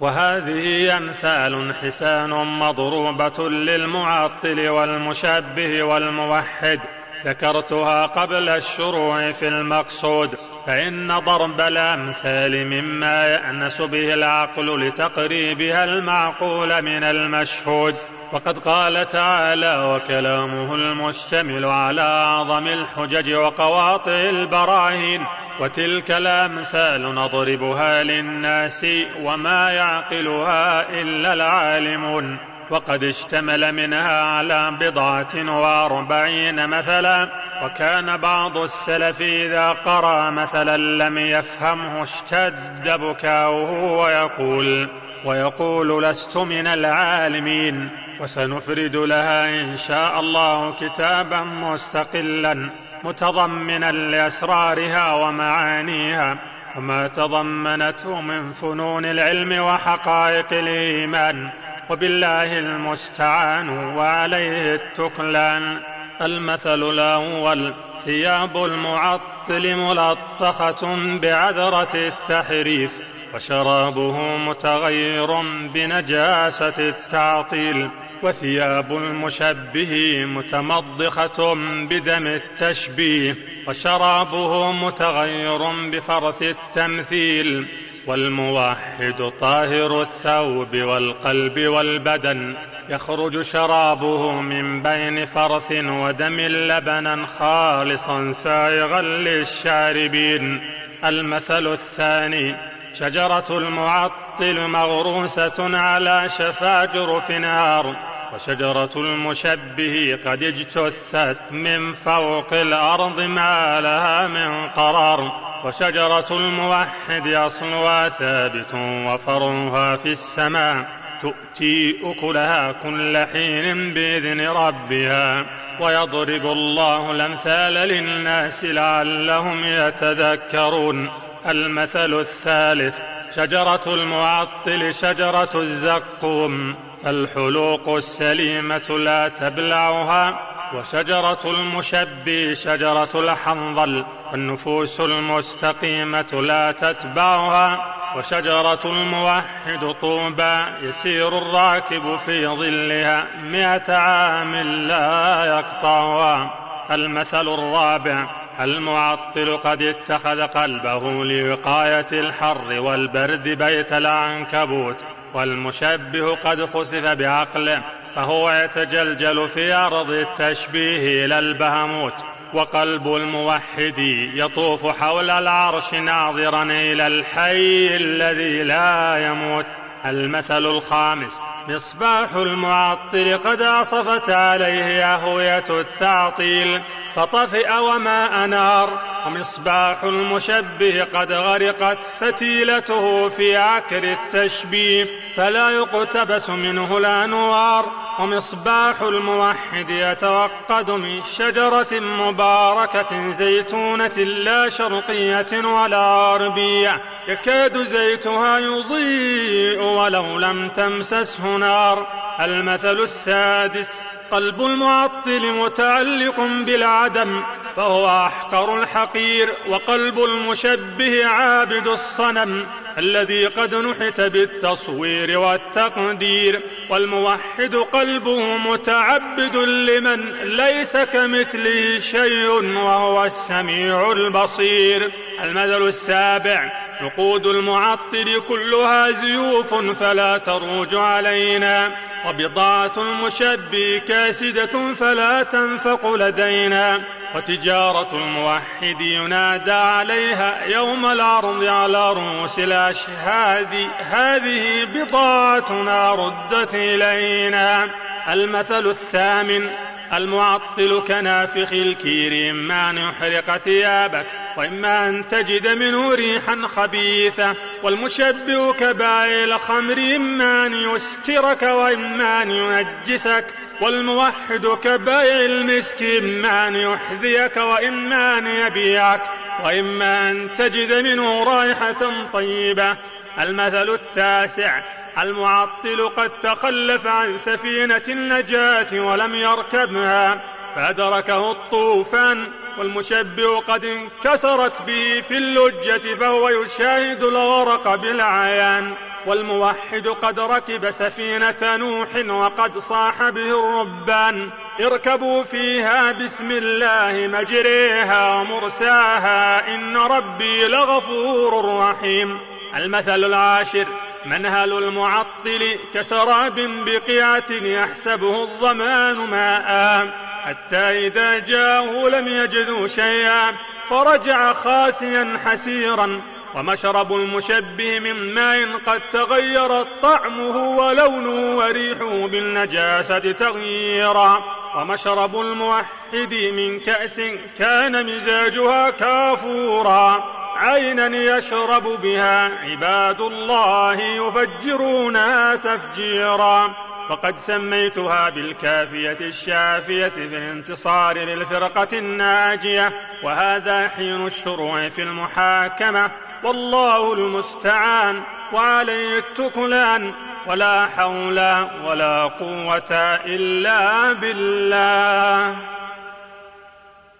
وهذه أمثال حسان مضروبة للمعطل والمشبه والموحد. ذكرتها قبل الشروع في المقصود. فإن ضرب الأمثال مما يأنس به العقل لتقريبها المعقول من المشهود. وقد قال تعالى وكلامه المشتمل على أعظم الحجج وقواطع البراهين وتلك الأمثال نضربها للناس وما يعقلها إلا العالمون. وقد اشتمل منها على بضعة وأربعين مثلا وكان بعض السلف إذا قرأ مثلا لم يفهمه اشتد بكاؤه ويقول ويقول لست من العالمين وسنفرد لها إن شاء الله كتابا مستقلا متضمنا لأسرارها ومعانيها وما تضمنته من فنون العلم وحقائق الإيمان. وبالله المستعان وعليه التكلان. المثل الأول ثياب المعطل ملطخة بعذرة التحريف. وشرابه متغير بنجاسة التعطيل وثياب المشبه متمضخة بدم التشبيه وشرابه متغير بفرث التمثيل والموحد طاهر الثوب والقلب والبدن يخرج شرابه من بين فرث ودم لبنا خالصا سائغا للشاربين. المثل الثاني شجرة المعطل مغروسة على شفا جرف نار وشجرة المشبه قد اجتثت من فوق الأرض ما لها من قرار وشجرة الموحد أصلها ثابت وفرها في السماء تؤتي أكلها كل حين بإذن ربها ويضرب الله الأمثال للناس لعلهم يتذكرون. المثل الثالث شجرة المعطل شجرة الزقوم الحلوق السليمة لا تبلعها وشجرة المشبي شجرة الحنظل والنفوس المستقيمة لا تتبعها وشجرة الموحد طوبى يسير الراكب في ظلها مئة عام لا يقطعها. المثل الرابع المعطل قد اتخذ قلبه لوقاية الحر والبرد بيت العنكبوت والمشبه قد خسف بعقله فهو يتجلجل في أرض التشبيه إلى البهموت وقلب الموحد يطوف حول العرش ناظرا إلى الحي الذي لا يموت. المثل الخامس. مصباح المعطل قد عصفت عليه أهوية التعطيل فطفئ وما أنار ومصباح المشبه قد غرقت فتيلته في عكر التشبيه فلا يقتبس منه الأنوار ومصباح الموحد يتوقد من شجرة مباركة زيتونة لا شرقية ولا غربية يكاد زيتها يضيء ولو لم تمسسه نار. المثل السادس قلب المعطل متعلق بالعدم فهو أحقر الحقير وقلب المشبه عابد الصنم. الذي قد نحت بالتصوير والتقدير والموحد قلبه متعبد لمن ليس كمثله شيء وهو السميع البصير. المثل السابع نقود المعطل كلها زيوف فلا تروج علينا. وبضاعة المشبي كاسدة فلا تنفق لدينا وتجارة الموحد ينادى عليها يوم العرض على رؤوس الأشهاد. هذه بضاعتنا ردت إلينا. المثل الثامن المعطل كنافخ الكير إما أن يحرق ثيابك وإما أن تجد منه ريحا خبيثة والمشبه كبائع الخمر إما أن يسكرك وإما أن ينجسك والموحد كبائع المسك إما أن يحذيك وإما أن يبيعك وإما أن تجد منه رائحة طيبة. المثل التاسع المعطل قد تخلف عن سفينة النجاة ولم يركبها. فأدركه الطوفان والمشبه قد انكسرت به في اللجة فهو يشاهد الغرق بالعيان. والموحد قد ركب سفينة نوح وقد صاح به الربان. اركبوا فيها بسم الله مجريها ومرساها إن ربي لغفور رحيم. المثل العاشر منهل المعطل كسراب بقيعة يحسبه الظمان ماء؟ حتى إذا جاءه لم يجدوا شيئا فرجع خاسيا حسيرا. ومشرب المشبه من ماء قد تغيرت طعمه ولونه وريحه بالنجاسة تغييرا. ومشرب الموحد من كأس كان مزاجها كافورا. عينا يشرب بها عباد الله يفجرونها تفجيرا. فقد سميتها بالكافية الشافية في الانتصار للفرقة الناجية. وهذا حين الشروع في المحاكمة. والله المستعان وعليه التكلان ولا حول ولا قوة إلا بالله.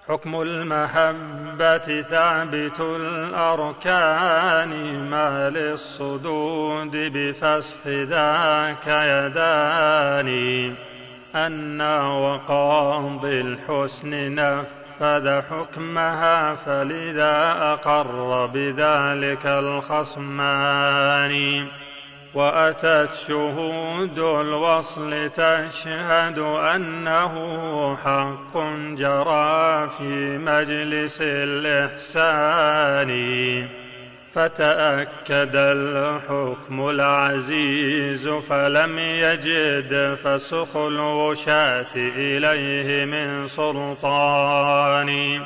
حكم المحبة ثابت الأركان ما للصدود بفسخ ذاك يداني أن وقاضي الحسن نفذ حكمها فلذا أقر بذلك الخصمان. وأتت شهود الوصل تشهد أنه حق جرى في مجلس الإحسان. فتأكد الحكم العزيز فلم يجد فسخ الوشاة إليه من سلطان.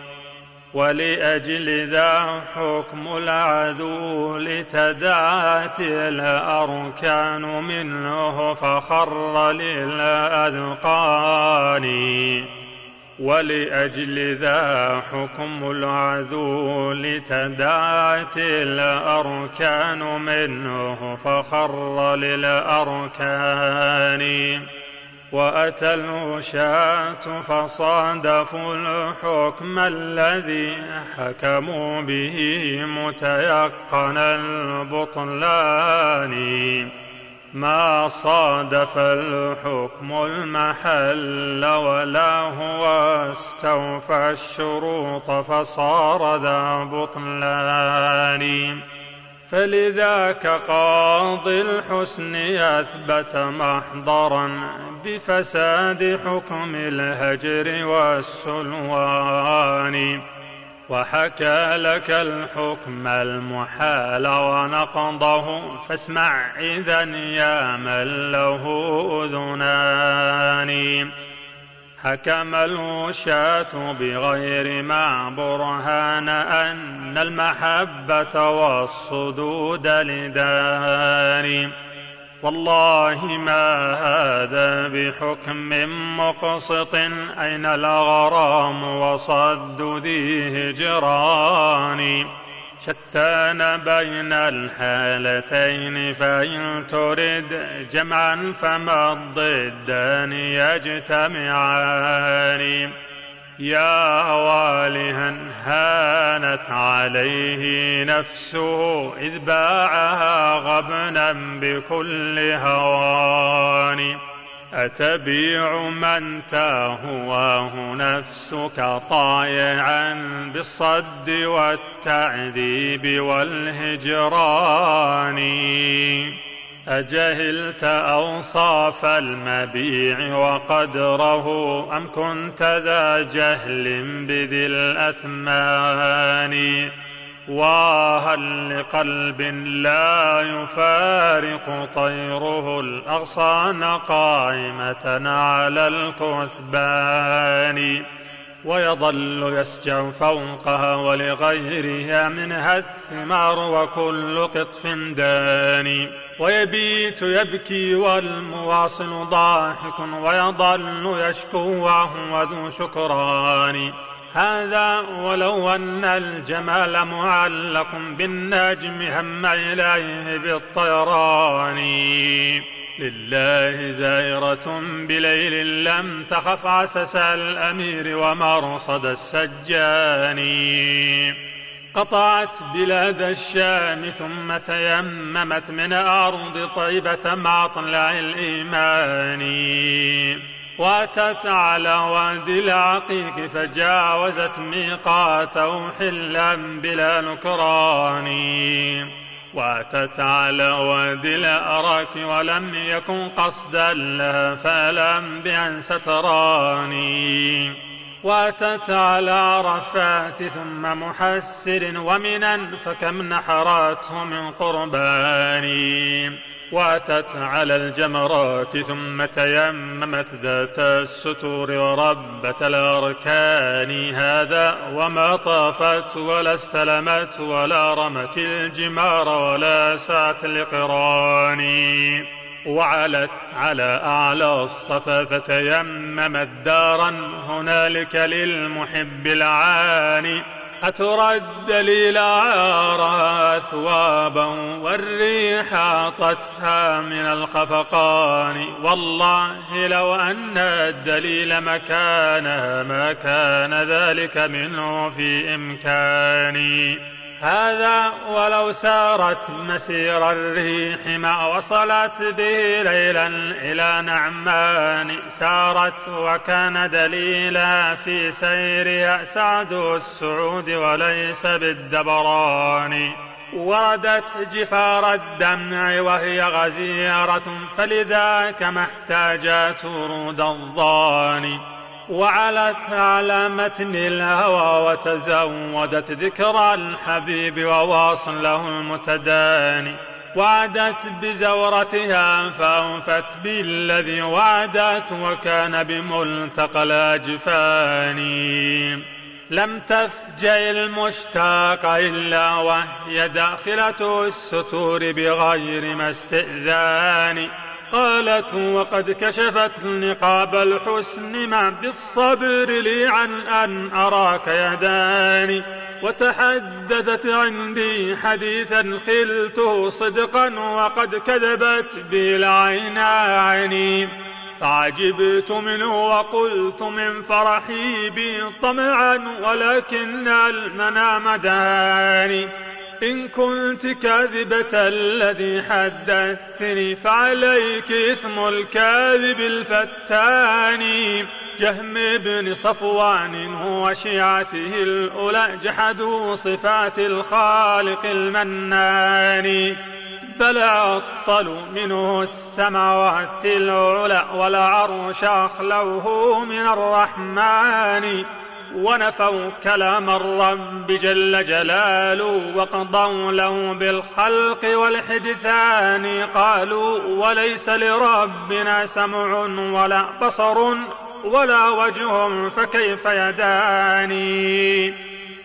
ولأجل ذا حكم العدو لتدعت الأركان منه فخر للأذقان. ولأجل ذا حكم العدو لتدعت الأركان منه فخر للأركان. وأتى الوشاة فصادفوا الحكم الذي حكموا به متيقن البطلان. ما صادف الحكم المحل ولا هو استوفى الشروط فصار ذا بطلان. فلذاك قاضي الحسن أثبت محضرا بفساد حكم الهجر والسلوان. وحكى لك الحكم المحال ونقضه فاسمع إذا يا من له أذنان. حكم الوشاة بغير ما برهان أن المحبة والصدود لدار. والله ما هذا بحكم مقسط أين الغرام وصد ذي هجران؟ شتان بين الحالتين فإن ترد جمعا فما الضدان يجتمعان. يا والها هانت عليه نفسه إذ باعها غبنا بكل هوان. أتبيع من تهواه نفسك طايعا بالصد والتعذيب والهجران. أجهلت أوصاف المبيع وقدره أم كنت ذا جهل بذي الأثمان؟ واهل لقلب لا يفارق طيره الأغصان قائمة على الكثبان ويظل يسجع فوقها ولغيرها منها الثمار وكل قطف داني ويبيت يبكي والمواصل ضاحك ويظل يشكو وهو ذو شكران هذا ولو أن الجمال معلق بالنجم هم إليه بالطيران. لله زائرة بليل لم تخف عسس الأمير ومرصد السجان. قطعت بلاد الشام ثم تيممت من أرض طيبة مع طلع الإيمان. واتت على وادي العقيق فجاوزت ميقاته حلا بلا نكران. واتت على وادي الأراك ولم يكن قصدا لها فلم بأن ستراني. واتت على عرفات ثم محسر ومنا فكم نحراته من قرباني واتت على الجمرات ثم تيممت ذات الستور وربة الأركان. هذا وما طافت ولا استلمت ولا رمت الجمار ولا سعت لقراني. وعلت على أعلى الصفا فتيممت دارا هنالك للمحب العاني. أترى الدليل عارها أثوابا والريح أعطتها من الخفقان. والله لو أن الدليل مكانها ما كان ذلك منه في إمكاني. هذا ولو سارت مسير الريح ما وصلت به ليلا إلى نعمان. سارت وكان دليلا في سيرها سعد السعود وليس بالدبران. وردت جفار الدمع وهي غزيرة فلذاك ما احتاجت ورود الضان وعلت على متن الهوى وتزودت ذكرى الحبيب وواصله المتداني. وعدت بزورتها فأوفت بالذي وعدت وكان بملتقى الأجفان لم تفجأ المشتاق إلا وهي داخلة الستور بغير ما استئذان قالت وقد كشفت نقاب الحسن ما بالصبر لي عن أن أراك يداني وتحدثت عندي حديثا خلته صدقا وقد كذبت به العينان فعجبت منه وقلت من فرحي بي طمعا ولكن المنام داني. إن كنت كاذبة الذي حدثتني فعليك إثم الكاذب الفتان جهم بن صفوان هو شيعته الأولى جحدوا صفات الخالق المنان. بل عطلوا منه السماوات العلى والعرش أخلوه من الرحمن. ونفوا كلام الرب جل جلاله وقضوا له بالخلق والحدثان. قالوا وليس لربنا سمع ولا بصر ولا وجه فكيف يداني؟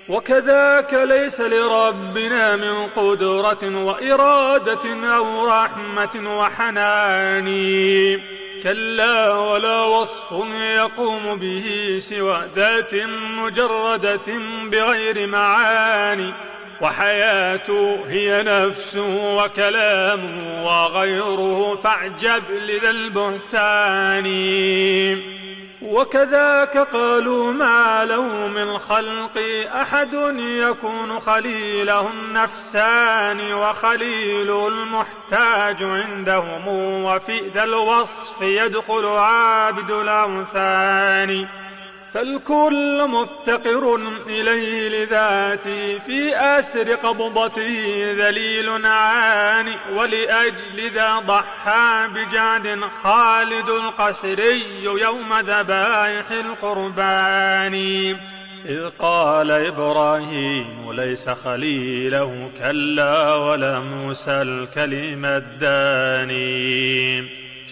وكذاك ليس لربنا من قدرة وإرادة أو رحمة وحنان. كلا ولا وصف يقوم به سوى ذات مجردة بغير معاني. وحياته هي نفسه وكلامه وغيره فاعجب لذا البهتان. وكذاك قالوا ما له من خلق أحد يكون خليله النفسان وخليل المحتاج عندهم وفي ذا الوصف يدخل عابد الأوثان. فالكل مفتقر إليه لذاته في أسر قبضته ذليل عاني ولأجل ذا ضحى بجعد خالد القسري يوم ذبائح القربان. إذ قال إبراهيم ليس خليله كلا ولا موسى الكلم الداني.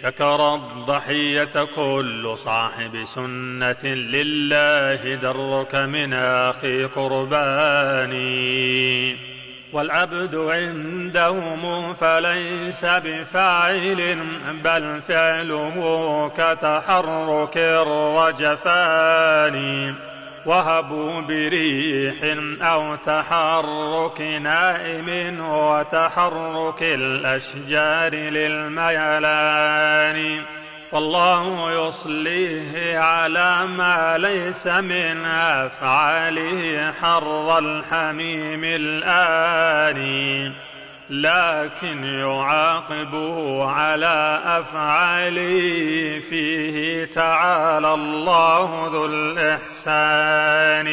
شكر الضحية كل صاحب سنة لله درك من أخي قرباني. والعبد عندهم فليس بفاعل بل فعله كتحرك الرجفان. وهبوا بريح أو تحرك نائم وتحرك الأشجار للميلان. والله يصليه على ما ليس من أفعاله حر الحميم الآن لكن يعاقبه على أفعاله فيه تعالى الله ذو الإحسان.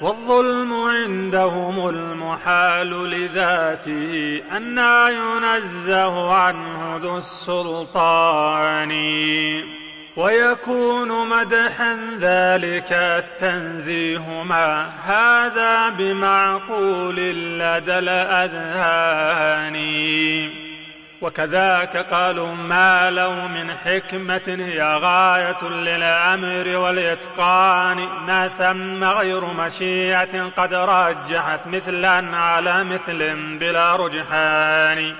والظلم عندهم المحال لذاته أنا ينزه عنه ذو السلطان. ويكون مدحا ذلك التنزيه ما هذا بمعقول لدى الأذهان. وكذاك قالوا ما لو من حكمة هي غاية للأمر والإتقان. ما ثم غير مشيئة قد رجحت مثلا على مثل بلا رجحان.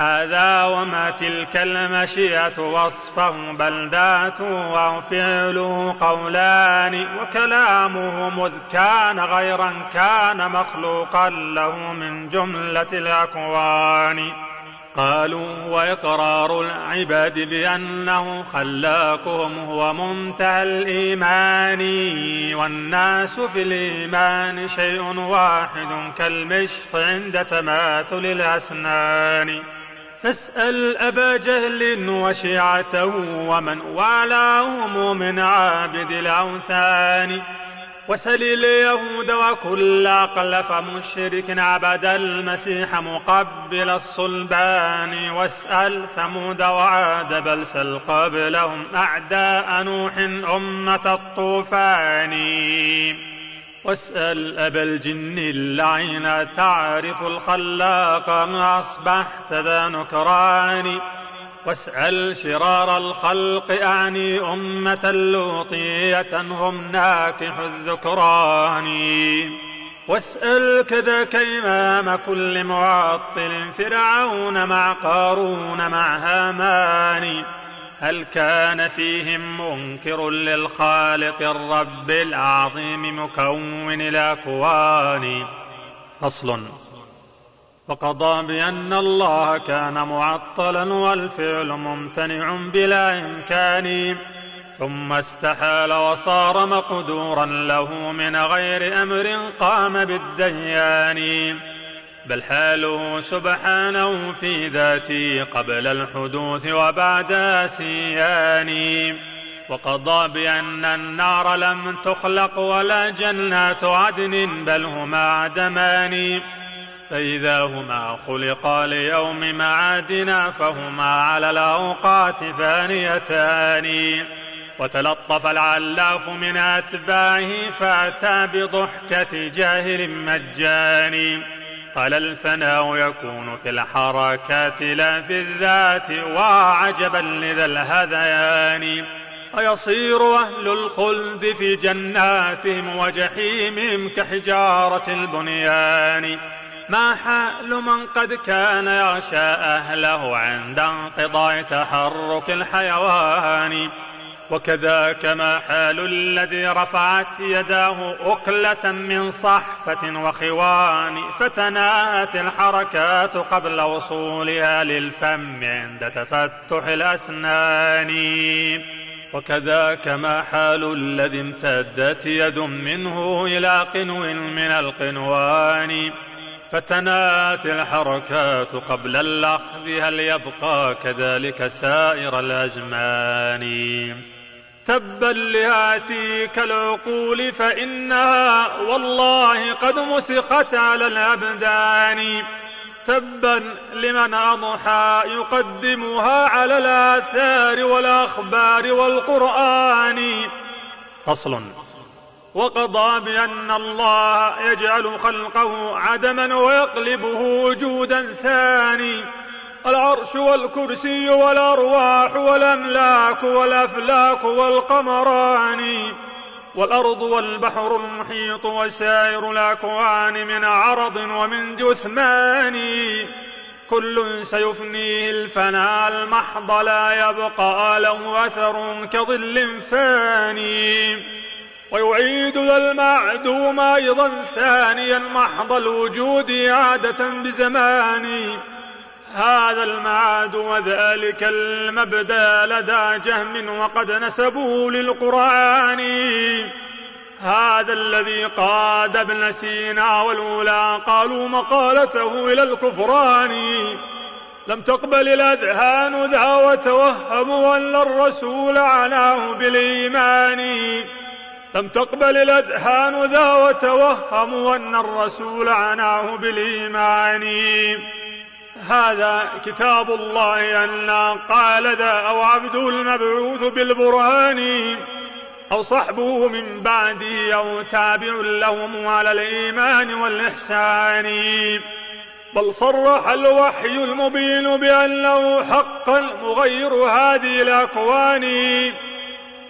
هذا وما تلك المشيئة وصفه بلدات وفعله قولان وكلامه مذ كان غيرا كان مخلوقا له من جملة الأكوان. قالوا وإقرار العباد بأنه خلاقهم هو منتهى الإيمان والناس في الإيمان شيء واحد كالمشط عند تماثل الأسنان. فاسأل أبا جهل وشيعته ومن والاهم من عابد الأوثان. وسل اليهود وكل أقلف مشرك عبد المسيح مقبل الصلبان. واسأل ثمود وعاد بل سل قبلهم أعداء نوح أمة الطوفان. واسأل أبا الجن اللعين تعرف الخلاق ما أصبحت ذا نكران؟ واسأل شرار الخلق أعني أمة لوطية هم ناكح الذكران؟ واسأل كذاك إمام كل معطل فرعون مع قارون مع هامان؟ هل كان فيهم منكر للخالق الرب العظيم مكون الأكوان؟ فصل. وقضى بأن الله كان معطلا والفعل ممتنع بلا إمكان ثم استحال وصار مقدورا له من غير أمر قام بالديان. بل حاله سبحانه في ذاته قبل الحدوث وبعد سيان وقضى بأن النار لم تخلق ولا جنات عدن بل هما عدمان. فإذا هما خلقا ليوم معادنا فهما على الأوقات فانيتان. وتلطف العلاف من أتباعه فأتى بضحكة جاهل مجاني قال الفناء يكون في الحركات لا في الذات وعجبا لذا الهذيان. ويصير أهل الخلد في جناتهم وجحيمهم كحجارة البنيان. ما حال من قد كان يغشى أهله عند انقضاء تحرك الحيوان؟ وكذاك ما حال الذي رفعت يداه أكلة من صحفة وخوان فتناهت الحركات قبل وصولها للفم عند تفتح الأسنان. وكذاك ما حال الذي امتدت يد منه إلى قنو من القنوان. فتنات الحركات قبل الأخذ هل يبقى كذلك سائر الأزمان؟ تبا لهاتيك العقول فإنها والله قد مسخت على الأبدان. تبا لمن أضحى يقدمها على الآثار والأخبار والقرآن. فصل. وقضى بأن الله يجعل خلقه عدما ويقلبه وجودا ثاني. العرش والكرسي والأرواح والأملاك والأفلاك والقمران والأرض والبحر المحيط وسائر الأكوان من عرض ومن جثمان كل سيفنيه الفناء المحض لا يبقى له أثر كظل فاني ويعيد ذا المعدوم أيضا ثانيا محض الوجود إعادة بزمان هذا المعاد وذلك المبدأ لدى جهم وقد نسبوه للقرآن. هذا الذي قاد ابن سينا والأولى قالوا مقالته إلى الكفران. لم تقبل الأذهان ذا وتوهموا أن الرسول عناه بالإيمان. لم تقبل الأذهان ذا وتوهموا أن الرسول عناه بالإيمان. هذا كتاب الله أن قال ذا أو عبده المبعوث بالبرهان أو صحبه من بعده أو تابع لهم على الإيمان والإحسان. بل صرح الوحي المبين بأنه حقا مغير هذه الأكوان.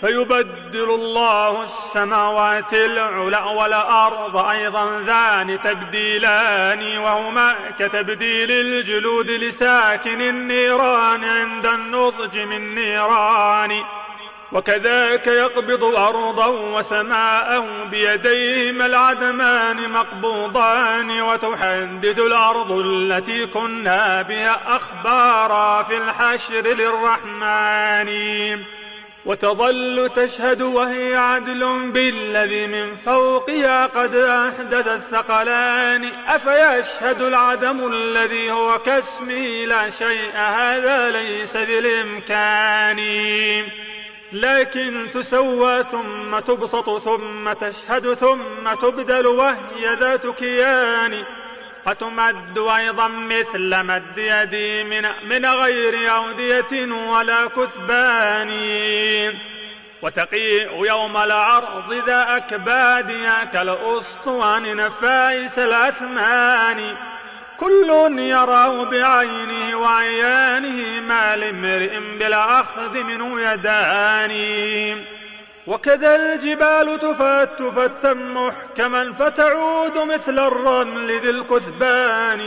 فيبدل الله السماوات العلى والأرض أيضا ذان تبديلان وهما كتبديل الجلود لساكن النيران عند النضج من نيران. وكذاك يقبض أرضا وسماء بيديهما العدمان مقبوضان وتحدد الأرض التي كنا بها أخبارا في الحشر للرحمن. وتظل تشهد وهي عدل بالذي من فوقها قد أحدث الثقلان. أفيشهد العدم الذي هو كاسمه لا شيء هذا ليس بالإمكان. لكن تسوى ثم تبسط ثم تشهد ثم تبدل وهي ذات كيان. وتمد أيضا مثل مد يدي من, من غير أودية ولا كثبان. وتقيء يوم العرض ذا أكبادها كالأسطوان نفائس الأثمان. كل يراه بعينه وعيانه ما لامرئ بالأخذ منه يدان. وكذا الجبال تفت فتا محكما فتعود مثل الرمل ذي الكثبان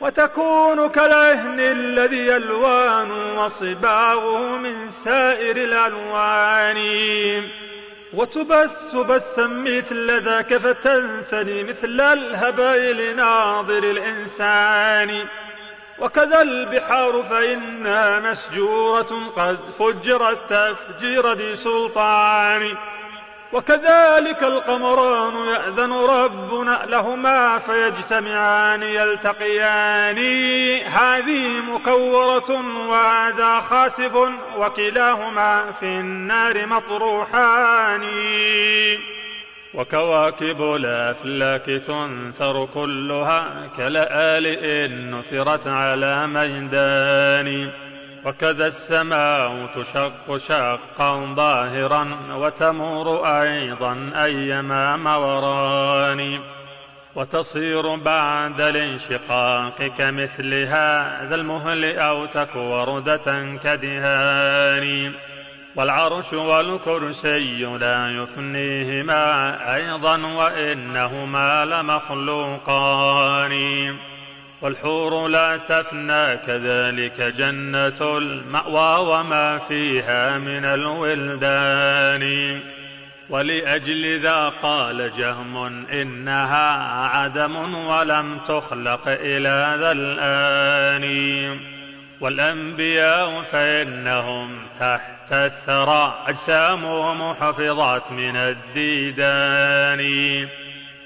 وتكون كالعهن الذي ألوان وصباغه من سائر الألوان وتبس بسا مثل ذاك فتنثني مثل الهباء لناظر الإنسان وكذا البحار فإنها مسجورة قد فجرت تفجير ذي سلطان. وكذلك القمران يأذن ربنا لهما فيجتمعان يلتقيان. هذه مكورة وهذا خاسف وكلاهما في النار مطروحان. وكواكب الأفلاك تنثر كلها كلآلئ نثرت على ميدان وكذا السماء تشق شقا ظاهرا وتمور أيضا أيما موران وتصير بعد الانشقاق كمثل هذا المهل أو تكو وردة كدهان والعرش والكرسي لا يفنيهما أيضا وإنهما لمخلوقان. والحور لا تفنى كذلك جنة المأوى وما فيها من الولدان. ولأجل ذا قال جهم إنها عدم ولم تخلق إلى ذا الآن. والأنبياء فإنهم تحت الثرى أجسامهم حفظت من الديدان.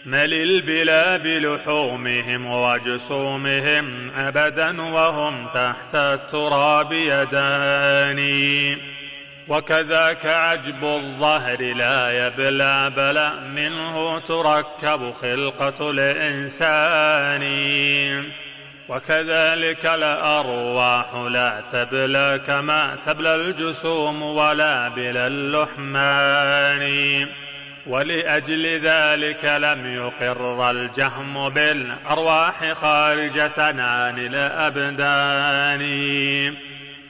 مل البلا بلحومهم وجسومهم أبدا وهم تحت التراب يداني وكذاك عجب الظهر لا يبلى بلا منه تركب خلقة الإنسان. وكذلك الأرواح لا تبلى كما تبلى الجسوم ولا بلا اللحمان. ولأجل ذلك لم يقر الجهم بالأرواح خارجة عن الأبدان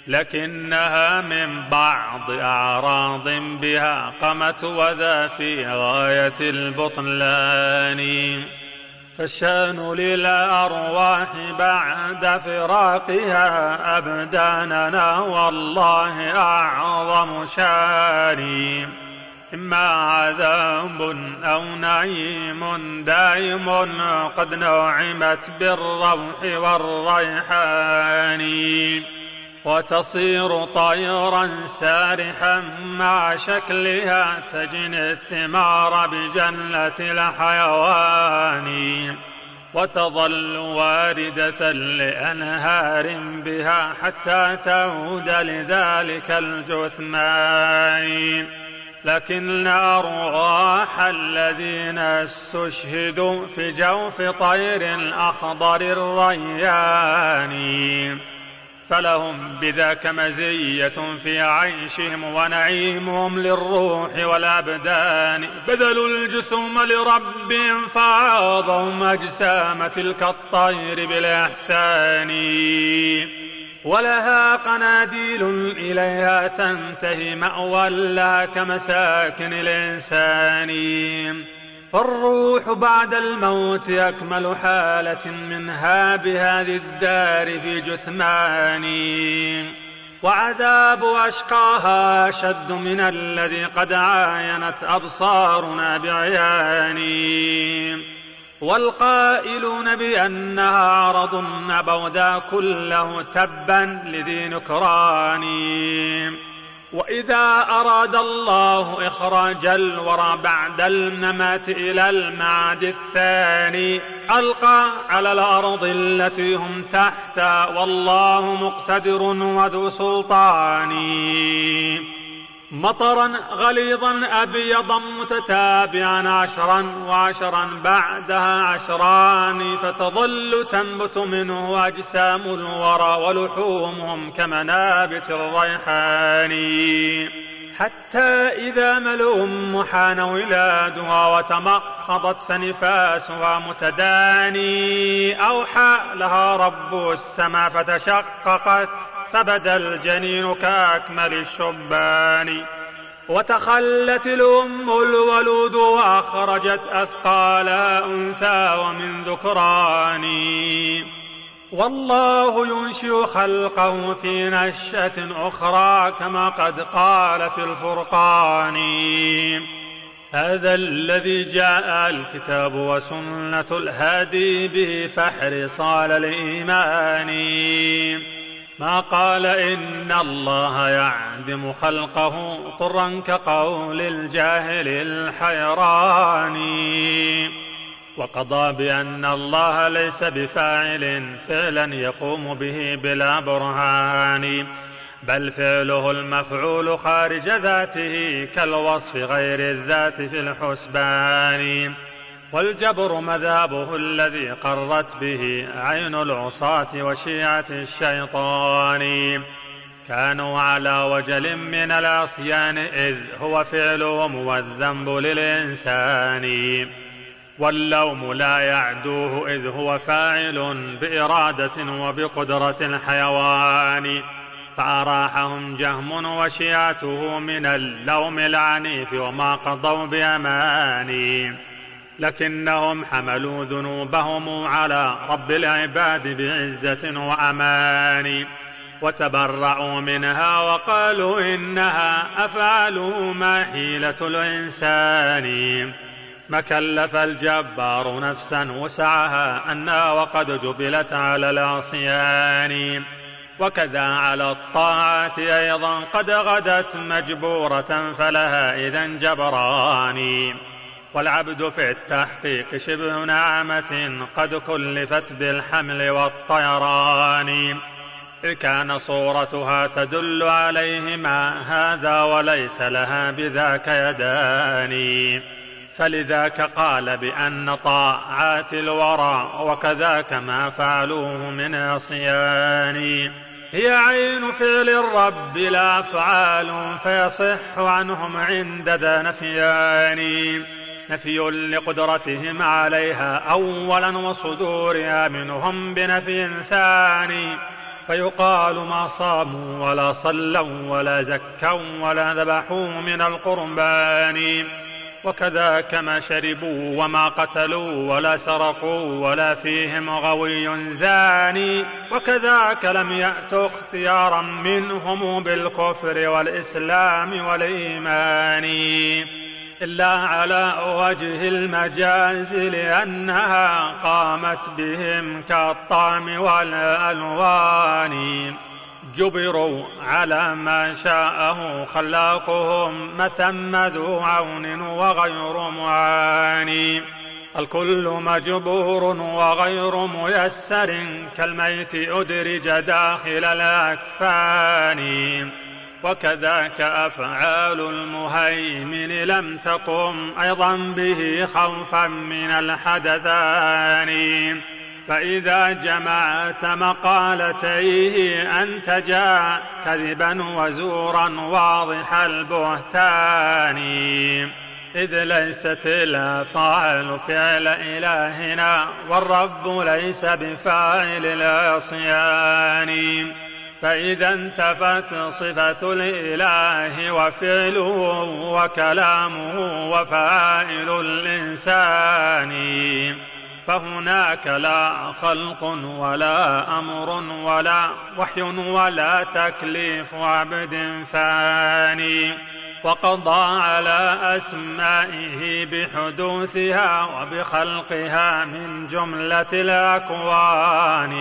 لكنها من بعض أعراض بها قمت وذا في غاية البطلان. فالشان للأرواح بعد فراقها أبداننا والله أعظم شان إما عذاب أو نعيم دائم قد نعمت بالروح والريحان. وتصير طيرا سارحا مع شكلها تجني الثمار بجنة الحيوان. وتظل واردة لأنهار بها حتى تعود لذلك الجثمان. لكن أرواح الذين استشهدوا في جوف طير الأخضر الريان فلهم بذاك مزية في عيشهم ونعيمهم للروح والأبدان. بذلوا الجسوم لربهم فعاضهم أجسام تلك الطير بالإحسان. ولها قناديل إليها تنتهي مأوى لا كمساكن الإنسان. فالروح بعد الموت أكمل حالة منها بهذه الدار في جثماني. وعذاب أشقاها أشد من الذي قد عاينت أبصارنا بعياني. والقائلون بأنها عرض أبودا كله تبا لذي نكراني. وإذا أراد الله إخراج الورى بعد الممات إلى المعاد الثاني ألقى على الأرض التي هم تحتها والله مقتدر وذو سلطان. مطرا غليظا أبيضا متتابعا عشرا وعشرا بعدها عشران فتظل تنبت منه أجسام الورى ولحومهم كمنابت الريحان. حتى إذا ملؤم حان ولادها وتمخضت فنفاسها متداني أوحى لها رب السماء فتشققت. فبدا الجنين كأكمل الشبان. وتخلت الأم الولود وأخرجت أثقالها أنثى ومن ذكران. والله ينشئ خلقه في نشأة أخرى كما قد قال في الفرقان. هذا الذي جاء الكتاب وسنة الهادي به فاحرص على الإيمان. ما قال إن الله يعدم خلقه طرا كقول الجاهل الحيران. وقضى بأن الله ليس بفاعل فعلا يقوم به بلا برهان بل فعله المفعول خارج ذاته كالوصف غير الذات في الحسبان. والجبر مذهبه الذي قرت به عين العصاة وشيعة الشيطان. كانوا على وجل من العصيان إذ هو فعلهم والذنب للإنسان. واللوم لا يعدوه إذ هو فاعل بإرادة وبقدرة الحيوان. فأراحهم جهم وشيعته من اللوم العنيف وما قضوا بأماني. لكنهم حملوا ذنوبهم على رب العباد بعزة وأمان وتبرعوا منها وقالوا إنها أفعاله ما حيلة الإنسان. ما كلف الجبار نفسا وسعها أنا وقد جبلت على العصيان. وكذا على الطاعات أيضا قد غدت مجبورة فلها إذا جبران. والعبد في التحقيق شبه نعمة قد كلفت بالحمل والطيران. إذ كان صورتها تدل عليهما هذا وليس لها بذاك يدان. فلذاك قال بأن طاعات الورى وكذاك ما فعلوه من عصيان هي عين فعل الرب لا أفعال فيصح عنهم عند ذا نفيان. نفي لقدرتهم عليها أولا وصدورها منهم بنفي ثاني. فيقال ما صاموا ولا صلوا ولا زكوا ولا ذبحوا من القربان. وكذاك ما شربوا وما قتلوا ولا سرقوا ولا فيهم غوي زاني. وكذاك لم يأت اختيارا منهم بالكفر والإسلام والإيمان. إلا على وجه المجاز لأنها قامت بهم كالطعم والألوان. جبروا على ما شاءه خلاقهم ما ثم ذو عون وغير معاني الكل مجبور وغير ميسر كالميت أدرج داخل الأكفان. وكذاك أفعال المهيمن لم تقم أيضا به خوفا من الحدثان. فإذا جمعت مقالتيه أنتجا كذبا وزورا واضح البهتان. إذ ليست الأفعال فعل إلهنا والرب ليس بفاعل العصيان. فإذا انتفت صفة الإله وفعله وكلامه وفاعل الإنسان فهناك لا خلق ولا أمر ولا وحي ولا تكليف عبد فاني وقضى على أسمائه بحدوثها وبخلقها من جملة الأكوان.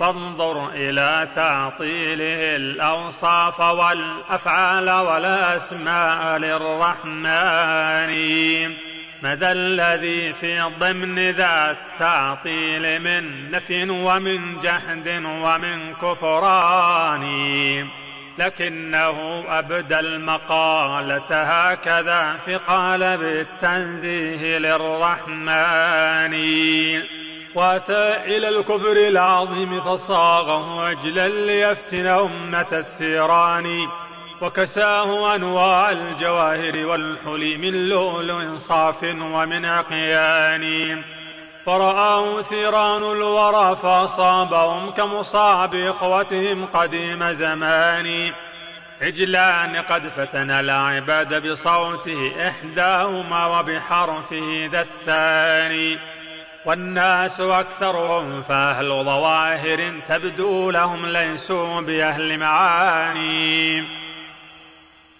فانظر إلى تعطيله الأوصاف والأفعال والأسماء للرحمن. مدى الذي في ضمن ذا التعطيل من نفي ومن جحد ومن كفران. لكنه أبدى المقالة هكذا في قالب التنزيه للرحمن. واتى إلى الكفر العظيم فصاغه أجلا ليفتن أمة الثيران وكساه أنواع الجواهر والحلي من لؤلؤ صاف ومن عقيان فرآه ثيران الورى فأصابهم كمصاب إخوتهم قديم زمان عجلان قد فتن العباد بصوته إحداهما وبحرفه ذا الثاني والناس أكثرهم فأهل ظواهر تبدو لهم ليسوا بأهل معاني.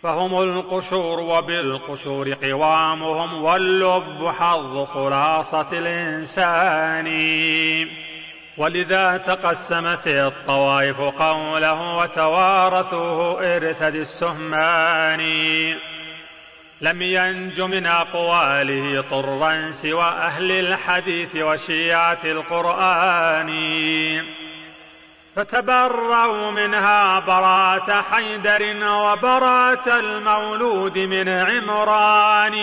فهم القشور وبالقشور قوامهم واللب حظ خلاصة الإنسان. ولذا تقسمت الطوائف قوله وتوارثوه إرث السهمان. لم ينج من أقواله طرا سوى أهل الحديث وشيعة القرآن. فتبرأوا منها براءة حيدر وبراءة المولود من عمران.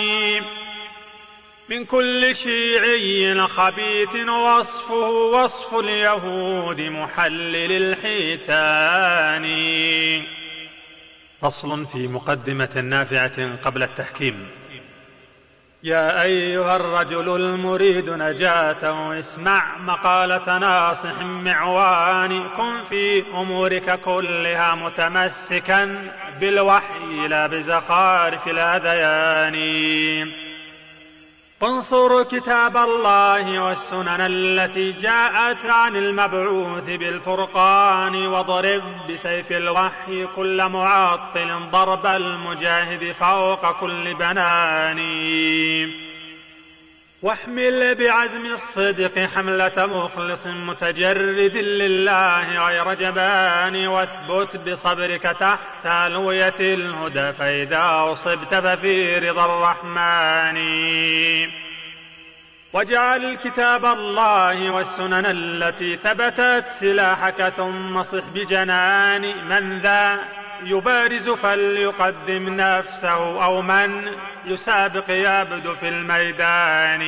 من كل شيعي خبيث وصفه وصف اليهود محلل الحيتان. فصل في مقدمة نافعة قبل التحكيم. يا أيها الرجل المريد نجاته اسمع مقالة ناصح معوان كن في أمورك كلها متمسكا بالوحي لا بزخارف الأذيان انصر كتاب الله والسنن التي جاءت عن المبعوث بالفرقان واضرب بسيف الوحي كل معطل ضرب المجاهد فوق كل بنان واحمل بعزم الصدق حملة مخلص متجرد لله غير جبان واثبت بصبرك تحت ألوية الهدى فإذا أصبت ففي رضا الرحمن. واجعل كتاب الله والسنن التي ثبتت سلاحك ثم صح بجنان من ذا يبارز فليقدم نفسه أو من يسابق يبدو في الميدان.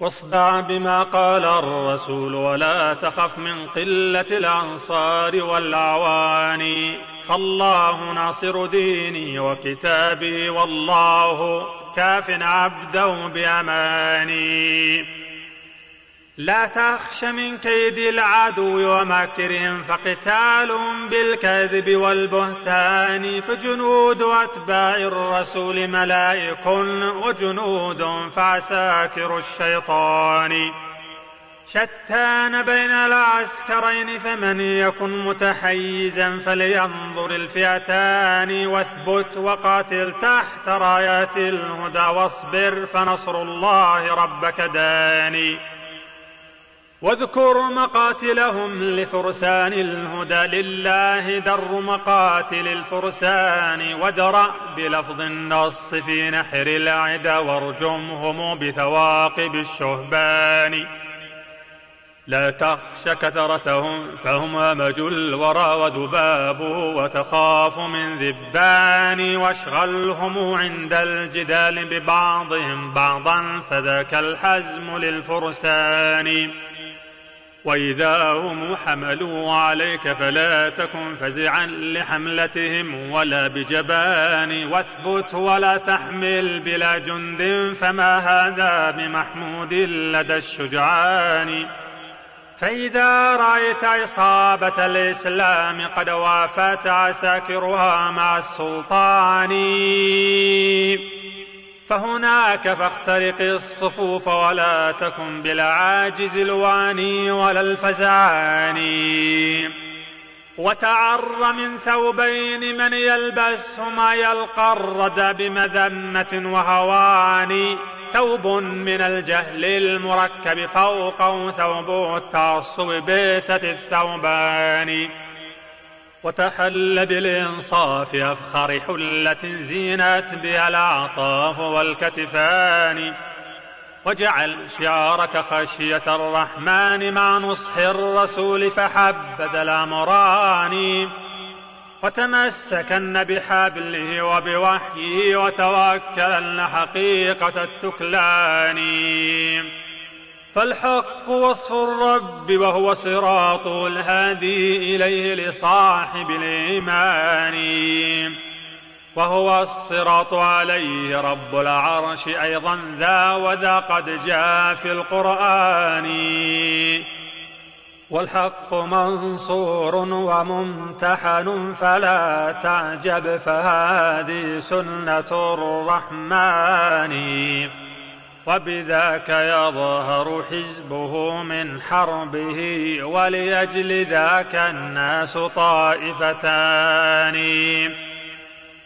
واصدع بما قال الرسول ولا تخف من قلة الأنصار والأعوان فالله ناصر ديني وكتابي والله كاف عبده بأماني. لا تخش من كيد العدو ومكرهم فقتال بالكذب والبهتان فجنود أتباع الرسول ملائك وجنود فعساكر الشيطان. شتان بين العسكرين فمن يكن متحيزا فلينظر الفئتان واثبت وقاتل تحت رايات الهدى واصبر فنصر الله ربك داني. واذكر مقاتلهم لفرسان الهدى لله در مقاتل الفرسان ودرأ بلفظ النص في نحر العدا وارجمهم بثواقب الشهبان. لا تخش كثرتهم فهم همج الورى وذباب وتخاف من ذبان واشغلهم عند الجدال ببعضهم بعضا فذاك الحزم للفرسان. وإذا هم حملوا عليك فلا تكن فزعا لحملتهم ولا بجبان واثبت ولا تحمل بلا جند فما هذا بمحمود لدى الشجعان فإذا رأيت إصابة الإسلام قد وافت عساكرها مع السلطان فهناك فاخترق الصفوف ولا تكن بالعاجز الواني ولا الفزعان وتعر من ثوبين من يلبسهما يلقى الردى بمذمة وهوان. ثوب من الجهل المركب فوقه ثوب التعصب بيسة الثوبان. وتحل بالإنصاف أفخر حلة زينت بها الأعطاف والكتفان. واجعل شعارك خشية الرحمن مع نصح الرسول فحبذ الأمران. وتمسكن بحبله وبوحيه وتوكلن حقيقة التكلان. فالحق وصف الرب وهو صراط الهادي إليه لصاحب الإيمان. وهو الصراط عليه رب العرش أيضا ذا وذا قد جاء في القرآن. والحق منصور وممتحن فلا تعجب فهذه سنة الرحمن. وبذاك يظهر حزبه من حربه ولأجل ذاك الناس طائفتان.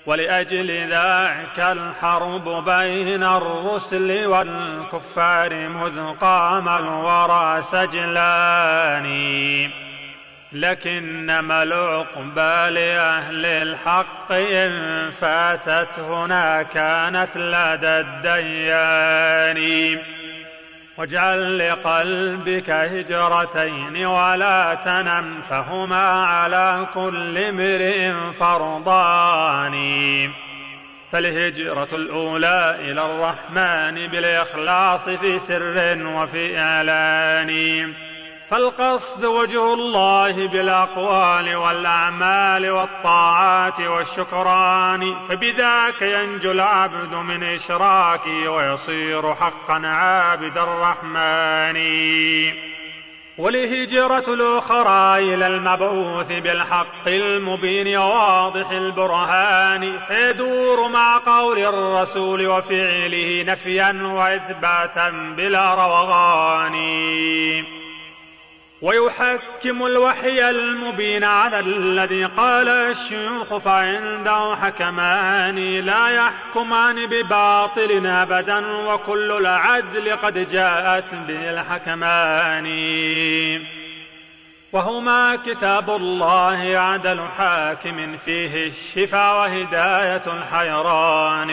ولأجل ذاك الحرب بين الرسل والكفار مذ قام الورى سجلان. لكنما العقبى لأهل الحق إن فاتت هنا كانت لدى الديان. واجعل لقلبك هجرتين ولا تنم فهما على كل امرئ فرضان. فالهجرة الأولى إلى الرحمن بالإخلاص في سر وفي إعلان. فالقصد وجه الله بالأقوال والأعمال والطاعات والشكران فبذاك ينجو العبد من إشراكه ويصير حقا عابد الرحمن. ولهجرة الأخرى إلى المبعوث بالحق المبين واضح البرهان فيدور مع قول الرسول وفعله نفيا وإثباتا بلا روغان. ويحكم الوحي المبين على الذي قال الشيوخ فعنده حكمان لا يحكمان بباطل ابدا وكل العدل قد جاءت به الحكمان وهما كتاب الله عدل حاكم فيه الشفاء وهداية الحيران.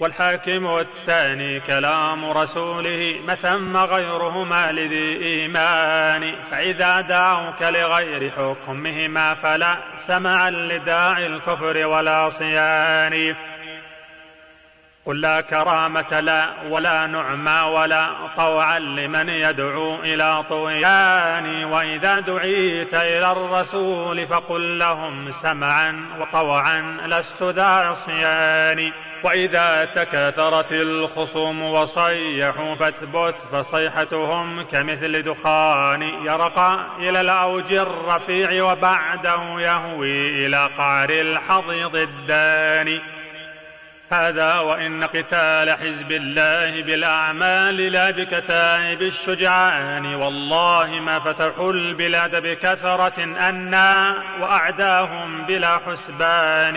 والحاكم الثاني كلام رسوله ما ثم غيرهما لذي إيمان. فإذا دعوك لغير حكمهما فلا سمعا لداعي الكفر ولا صيان قل لا كرامة لا ولا نعمى ولا طوعا لمن يدعو إلى طغيان. وإذا دعيت إلى الرسول فقل لهم سمعا وطوعا لست ذا عصيان وإذا تكاثرت الخصوم وصيحوا فاثبت فصيحتهم كمثل دخان يرقى إلى الأوج الرفيع وبعده يهوي إلى قعر الحضيض الداني. هذا وإن قتال حزب الله بالأعمال لا بكتائب الشجعان والله ما فتحوا البلاد بكثرة أنا وأعداهم بلا حسبان.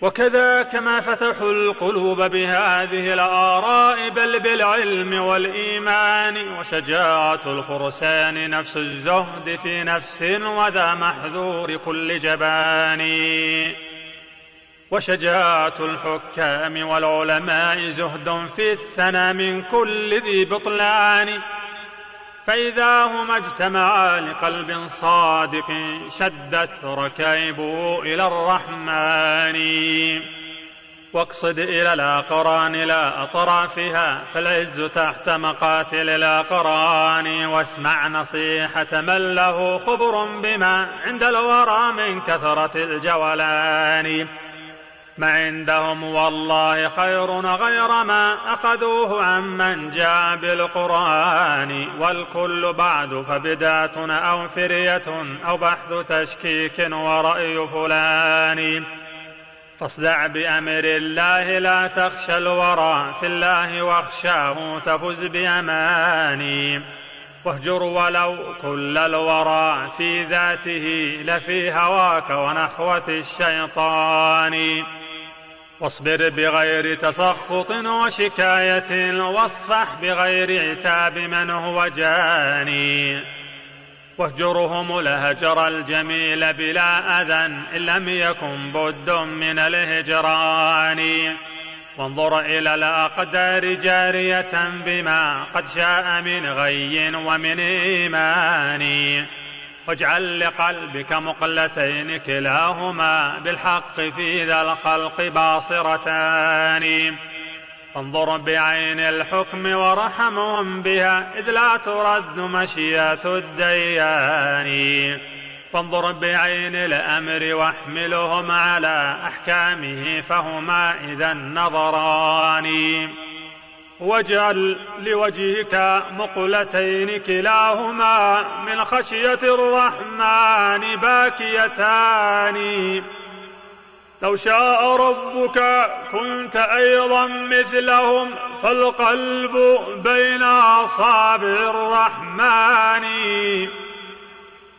وكذا كما فتحوا القلوب بهذه الآراء بل بالعلم والإيمان وشجاعة الفرسان نفس الزهد في نفس وذا محذور كل جبان. وشجاعة الحكام والعلماء زهد في الثنى من كل ذي بطلان. فإذا هما اجتمعا لقلب صادق شدت ركائبه إلى الرحمن. واقصد إلى الأقران لا أطرافها فالعز تحت مقاتل الأقران. واسمع نصيحة من له خبر بما عند الورى من كثرة الجولان. ما عندهم والله خير غير ما أخذوه عمن جاء بالقرآن والكل بعد فبدعة أو فرية أو بحث تشكيك ورأي فلان. فاصدع بأمر الله لا تخشى الورى في الله واخشاه تفز بأماني. واهجر ولو كل الورى في ذاته لفي هواك ونحوة الشيطان. واصبر بغير تسخط وشكاية واصفح بغير عتاب من هو جاني. واهجرهم الهجر الجميل بلا أذى إن لم يكن بد من الهجران. وانظر إلى الأقدار جارية بما قد شاء من غي ومن إيمان. واجعل لقلبك مقلتين كلاهما بالحق في ذا الخلق باصرتان فانظر بعين الحكم ورحمهم بها إذ لا ترد مشيات الديان. فانظر بعين الأمر واحملهم على أحكامه فهما إذا نظران. واجعل لوجهك مقلتين كلاهما من خشية الرحمن باكيتان. لو شاء ربك كنت أيضا مثلهم فالقلب بين أصابع الرحمن.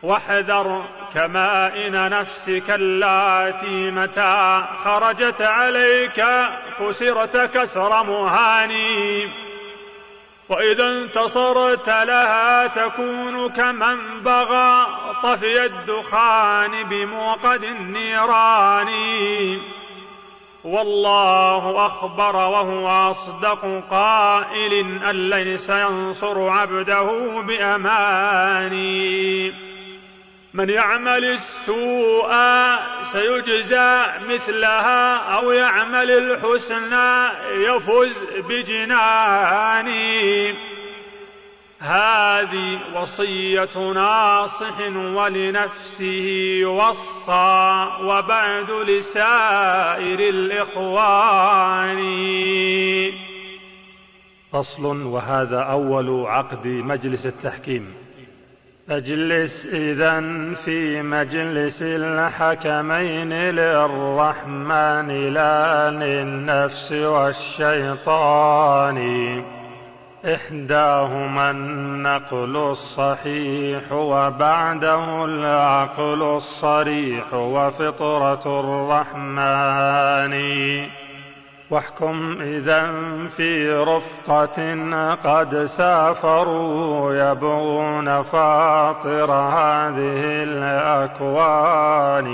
واحذر كمائن نفسك اللاتي متى خرجت عليك كسرت كسر مهاني. وإذا انتصرت لها تكون كمن بغى طفي الدخان بموقد النيران. والله أخبر وهو أصدق قائل أن ليس ينصر عبده بأماني. من يعمل السوء سيجزى مثلها أو يعمل الحسنى يفز بجنانه هذه وصية ناصح ولنفسه يوصى وبعد لسائر الإخوان. فصل وهذا أول عقد مجلس التحكيم. أجلس إذا في مجلس الحكمين للرحمن لا للنفس والشيطان. إحداهما النقل الصحيح وبعده العقل الصريح وفطرة الرحمن. واحكم إذا في رفقة قد سافروا يبغون فاطر هذه الأكوان.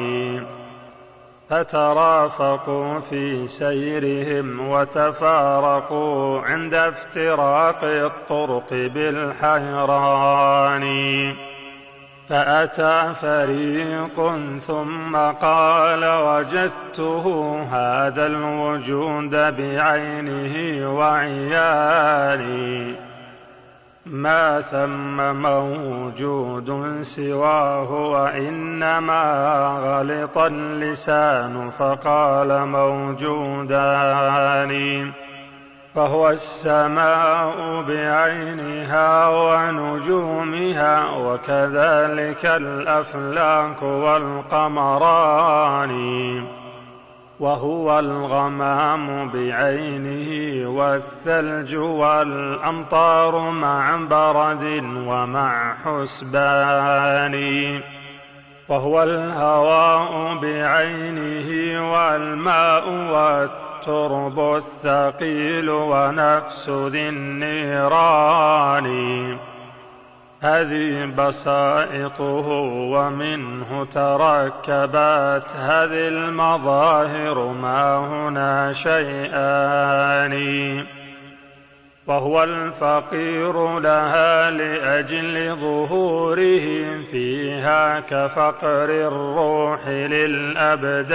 فترافقوا في سيرهم وتفارقوا عند افتراق الطرق بالحيران. فأتى فريق ثم قال وجدته هذا الوجود بعينه وعياني ما ثم موجود سواه وإنما غلط اللسان فقال موجودان. فهو السماء بعينها ونجومها وكذلك الأفلاك والقمران. وهو الغمام بعينه والثلج والأمطار مع برد ومع حسبان. وهو الهواء بعينه والماء والتراب الترب الثقيل ونفس ذي النيران. هذه بسائطه ومنه تركبت. هذه المظاهر ما هنا شيئان. وهو الفقير لها لأجل ظهوره فيها كفقر الروح للأبدان.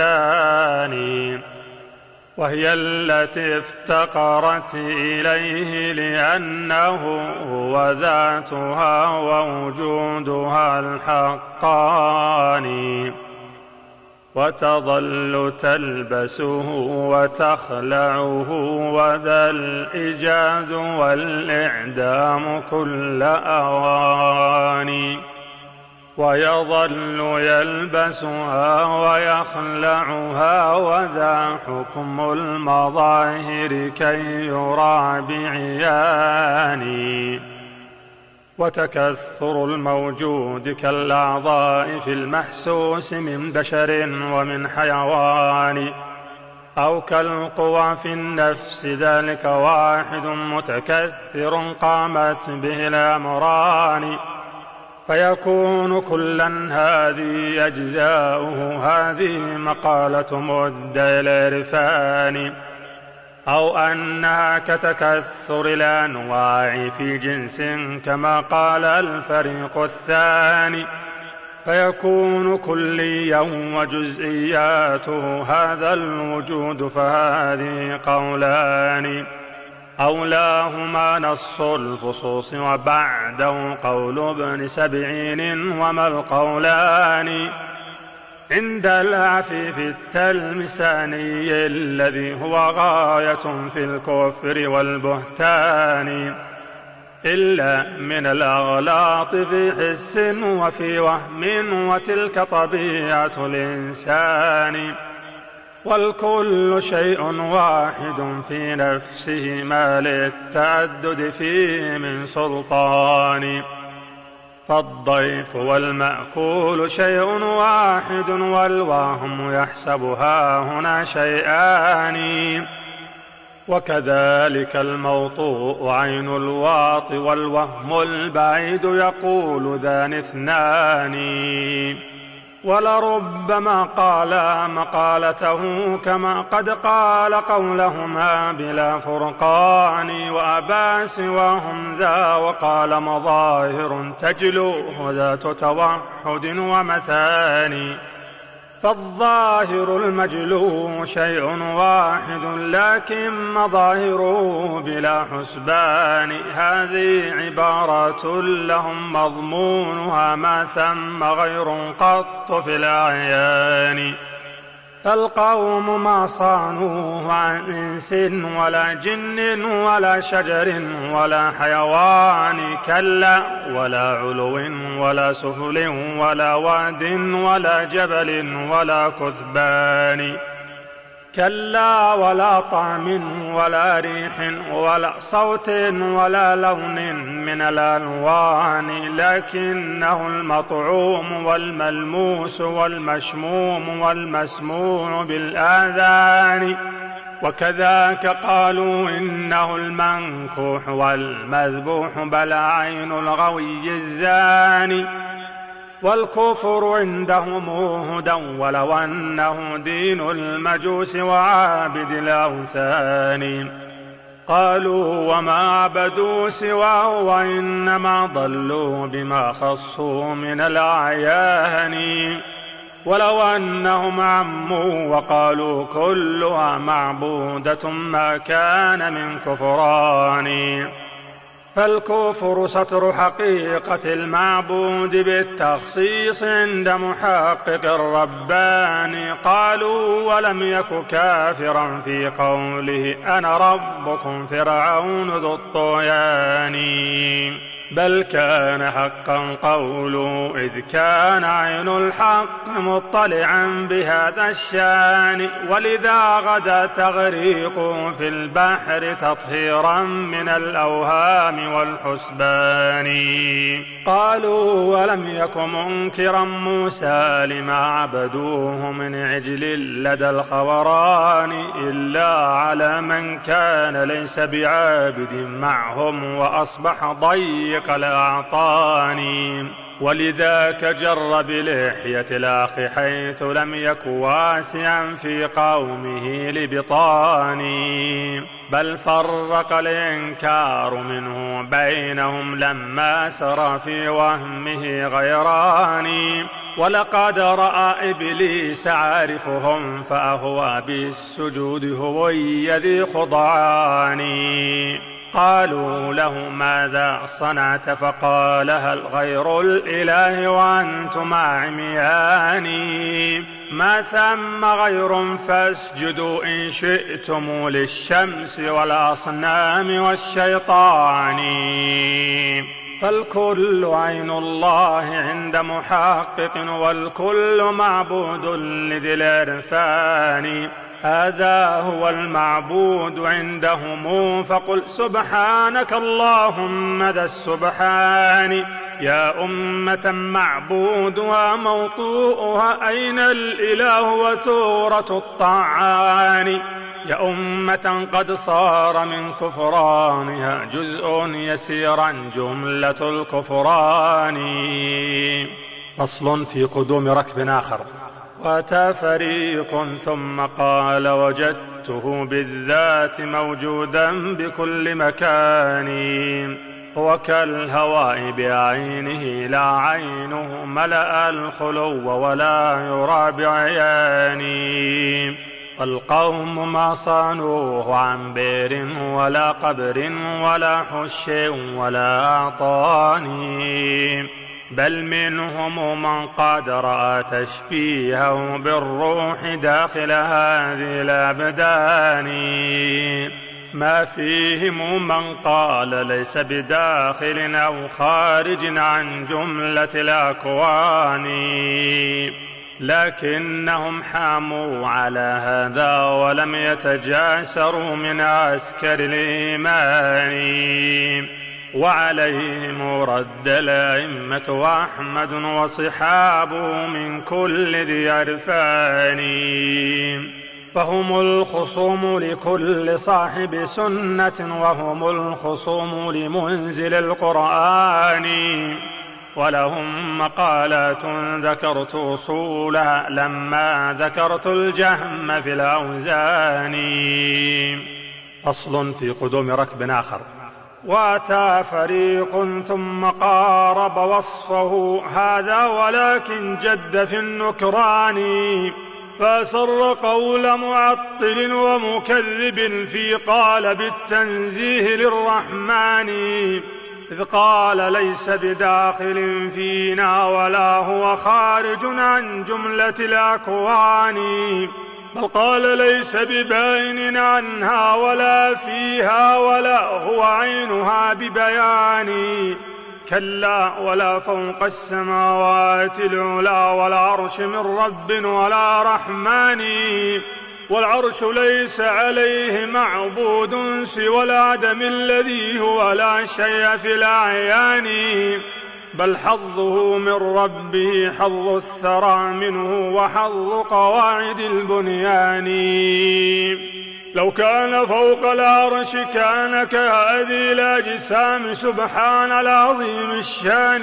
وهي التي افتقرت إليه لأنه هو ذاتها ووجودها الحقاني. وتظل تلبسه وتخلعه وذا الإيجاد والإعدام كل أواني. ويظل يلبسها ويخلعها وذا حكم المظاهر كي يرى بعياني. وتكثر الموجود كالأعضاء في المحسوس من بشر ومن حيوان. أو كالقوى في النفس ذلك واحد متكثر قامت به الأمران. فيكون كلا هذه أجزاؤه. هذه مقالة مد العرفان. أو أنها كتكثر الأنواع في جنس كما قال الفريق الثاني. فيكون كليا وجزئياته. هذا الوجود فهذه قولان. أولاهما نص الفصوص وبعده قول ابن سبعين وما القولان. عند العفيف التلمساني الذي هو غاية في الكفر والبهتان. إلا من الأغلاط في حس وفي وهم وتلك طبيعة الإنسان. والكل شيء واحد في نفسه ما للتعدد فيه من سلطان. فالضيف والمأكول شيء واحد والوهم يحسبها هنا شيئان. وكذلك الموطوء عين الواط والوهم البعيد يقول ذان اثنان. ولربما قالا مقالته كما قد قال قولهما بلا فرقان وأبى سواهم ذا وقال مظاهر تجلو ذات توحد ومثاني. فالظاهر المجلو شيء واحد لكن مظاهره بلا حسبان. هذه عبارة لهم مضمونها ما ثم غير قط في الأعيان. فالقوم ما صانوه عن إنس ولا جن ولا شجر ولا حيوان كلا ولا علو ولا سفل ولا واد ولا جبل ولا كثبان كلا ولا طعم ولا ريح ولا صوت ولا لون من الألوان لكنه المطعوم والملموس والمشموم والمسموع بالآذان. وكذاك قالوا إنه المنكوح والمذبوح بل عين الغوي الزاني. والكفر عندهم هدى ولو أنه دين المجوس وعابد الأوثان. قالوا وما عبدوا سواه وإنما ضلوا بما خصوا من الأعيان. ولو أنهم عموا وقالوا كلها معبودة ما كان من كفران. فالكفر ستر حقيقة المعبود بالتخصيص عند محقق الرباني قالوا ولم يك كافرا في قوله أنا ربكم فرعون ذو الطغيان. بل كان حقا قوله إذ كان عين الحق مطلعا بهذا الشان ولذا غدا تغريق في البحر تطهيرا من الأوهام والحسبان. قالوا ولم يك منكرا موسى لما عبدوه من عجل لدى الخوران إلا على من كان ليس بعابد معهم وأصبح ضيق ذلك الأعطاني. ولذاك جر بلحية الأخ حيث لم يك واسعا في قومه لبطاني. بل فرق الإنكار منه بينهم لما سرى في وهمه غيراني. ولقد رأى إبليس عارفهم فأهوى بالسجود هوي ذي خضعاني. قالوا له ماذا صنعت فقال هل غير الإله وأنتم عميان ما ثم غير فاسجدوا إن شئتم للشمس والأصنام والشيطان. فالكل عين الله عند محقق والكل معبود لذي العرفان. هذا هو المعبود عندهم فقل سبحانك اللهم ذا السبحان. يا أمة معبودها موطوءها أين الإله وثورة الطعان؟ يا أمة قد صار من كفرانها جزء يسيرا جملة الكفران. فصل في قدوم ركب آخر. واتى فريق ثم قال وجدته بالذات موجودا بكل مكان. هو كالهواء بعينه لا عينه ملأ الخلو ولا يرى بعياني. القوم ما صانوه عن بير ولا قبر ولا حش ولا أعطاني. بل منهم من قد رأى تشبيهه بالروح داخل هذه الأبدان. ما فيهم من قال ليس بداخل أو خارج عن جملة الأكوان. لكنهم حاموا على هذا ولم يتجاسروا من عسكر الإيمان. وعليهم رد الأئمة وأحمد وصحابه من كل ذي عرفان. فهم الخصوم لكل صاحب سنة وهم الخصوم لمنزل القرآن. ولهم مقالات ذكرت أصولها لما ذكرت الجهم في الأوزان. فصل في قدوم ركب آخر. واتى فريق ثم قارب وصفه. هذا ولكن جد في النكران. فسر قول معطل ومكذب في قال بالتنزيه للرحمن. إذ قال ليس بداخل فينا ولا هو خارج عن جملة الأكوان. بل قال ليس بباين عنها ولا فيها ولا هو عينها ببيان. كلا ولا فوق السماوات العلا ولا عرش من رب ولا رحمن. والعرش ليس عليه معبود سوى العدم الذي هو لا شيء في الأعيان. بل حظه من ربه حظ الثرى منه وحظ قواعد البنيان. لو كان فوق العرش كان كهذه الأجسام سبحان العظيم الشان.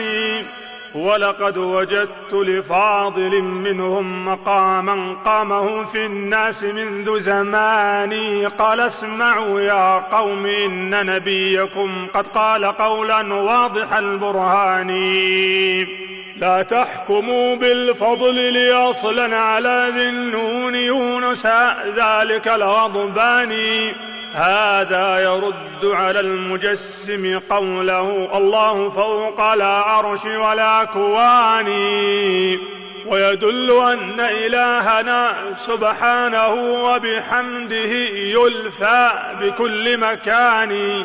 ولقد وجدت لفاضل منهم مقاما قامه في الناس منذ زماني. قال اسمعوا يا قوم إن نبيكم قد قال قولا واضح البرهان. لا تحكموا بالفضل ليصلا على ذي النون يونس ذلك الغضبان هذا يرد على المجسم قوله الله فوق العرش والأكوان ويدل أن إلهنا سبحانه وبحمده يلفى بكل مكان.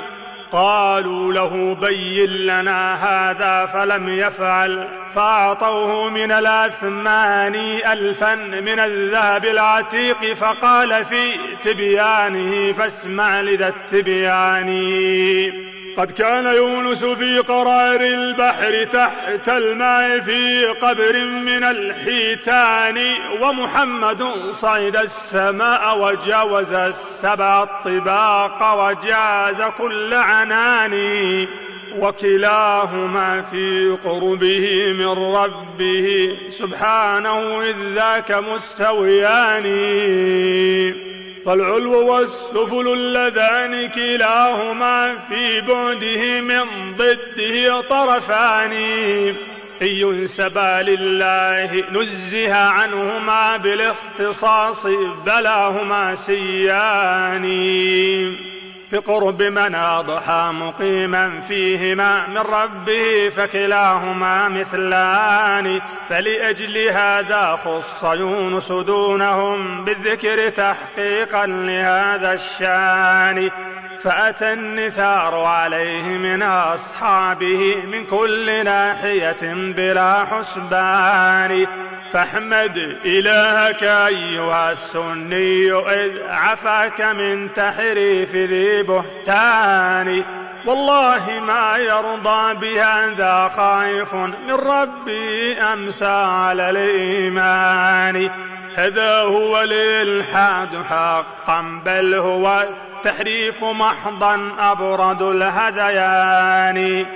قالوا له بين لنا هذا فلم يفعل فأعطوه من الأثمان ألفا من الذهب العتيق فقال في تبيانه فاسمع لذا التبيان. قد كان يونس في قرار البحر تحت الماء في قبر من الحيتان ومحمد صعد السماء وجاوز السبع الطباق وجاز كل عنان. وكلاهما في قربه من ربه. سبحانه إذ ذاك مستويان. فالعلو والسفل اللذان كلاهما في بعده من ضده طرفان. إن ينسبا لله نزه عنهما بالاختصاص بلاهما سيان. بقرب من أضحى مقيما فيهما من ربه فكلاهما مثلان فلأجل هذا خص يونس دونهم بالذكر تحقيقا لهذا الشان. فأتى النثار عليه من أصحابه من كل ناحية بلا حسبان. فاحمد إلهك أيها السني إذ عفاك من تحريف ذي بهتان. والله ما يرضى بها ذا خائف من ربي أمسى على الإيمان. هذا هو الإلحاد حقا بل هو التحريف محضا أبرد الهذيان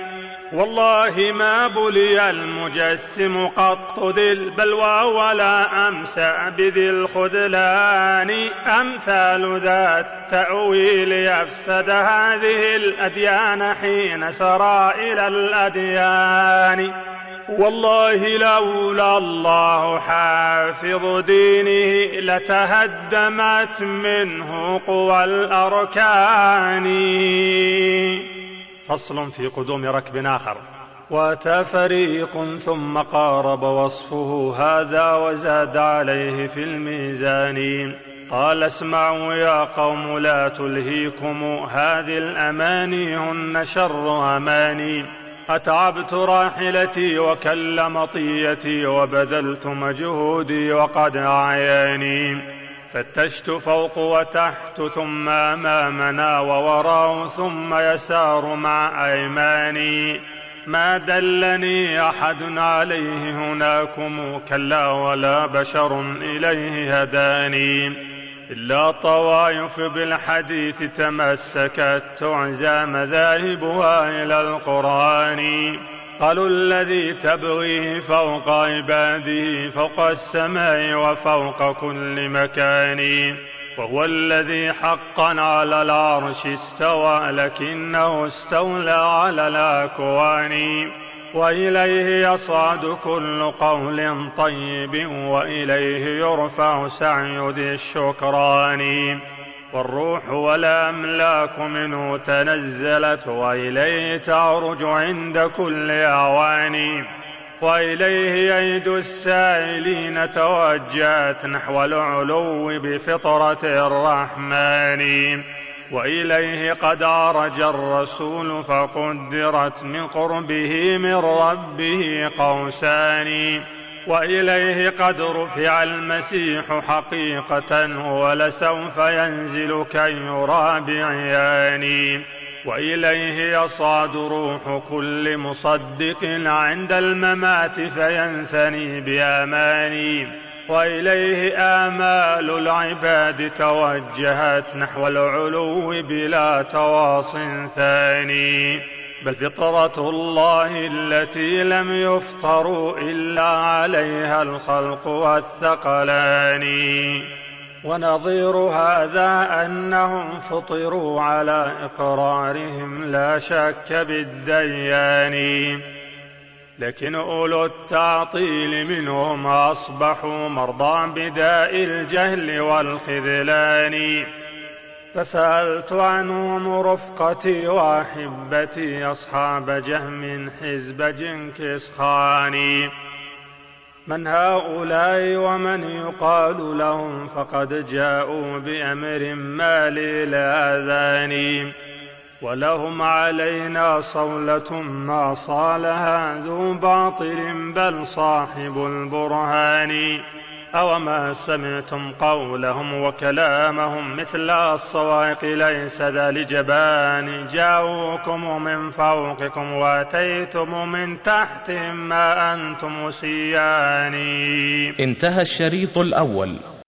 والله ما بلي المجسم قط ذي البلوى ولا أمسى بذي الخذلان أمثال ذا التأويل يفسد هذه الأديان حين سرى إلى الأديان. والله لولا الله حافظ دينه لتهدمت منه قوى الأركان. فصل في قدوم ركب آخر. وأتى فريق ثم قارب وصفه هذا وزاد عليه في الميزان قال اسمعوا يا قوم لا تلهيكم. هذه الأماني هن شر أماني. أتعبت راحلتي وكل مطيتي وبذلت مجهودي وقد أعياني. فتشت فوق وتحت ثم امامنا ووراء ثم يسار مع أيماني. ما دلني أحد عليه هناكم كلا ولا بشر إليه هداني. إلا طوائف بالحديث تمسكت تعزى مذاهبها إلى القرآن. قالوا الذي تبغيه فوق عباده فوق السماء وفوق كل مكان. وهو الذي حقا على العرش استوى لكنه استولى على الأكوان. وإليه يصعد كل قول طيب وإليه يرفع سعي ذي الشكران. والروح والأملاك منه تنزلت وإليه تعرج عند كل أوان وإليه أيد السائلين توجهت نحو العلو بفطرة الرحمن وإليه قد عرج الرسول فقدرت من قربه من ربه قوسان وإليه قد رفع المسيح حقيقة ولسوف ينزل كي يرى بعياني. وإليه يصعد روح كل مصدق عند الممات فينثني بآماني. وإليه آمال العباد توجهت نحو العلو بلا تواص ثاني. بل فطرة الله التي لم يفطروا إلا عليها الخلق والثقلان. ونظير هذا أنهم فطروا على إقرارهم لا شك بالديان. لكن أولو التعطيل منهم أصبحوا مرضى بداء الجهل والخذلان. فسألت عنهم رفقتي وأحبتي أصحاب جهم حزب جنكس خاني من هؤلاء ومن يقال لهم فقد جاءوا بأمر ما لي لا ولهم علينا صولة ما صالها ذو باطل بل صاحب البرهان. أوما سمعتم قولهم وكلامهم مثل الصواعق ليس ذا لجبان. جاءوكم من فوقكم وأتيتم من تحت ما أنتم سيان انتهى الشريط الأول.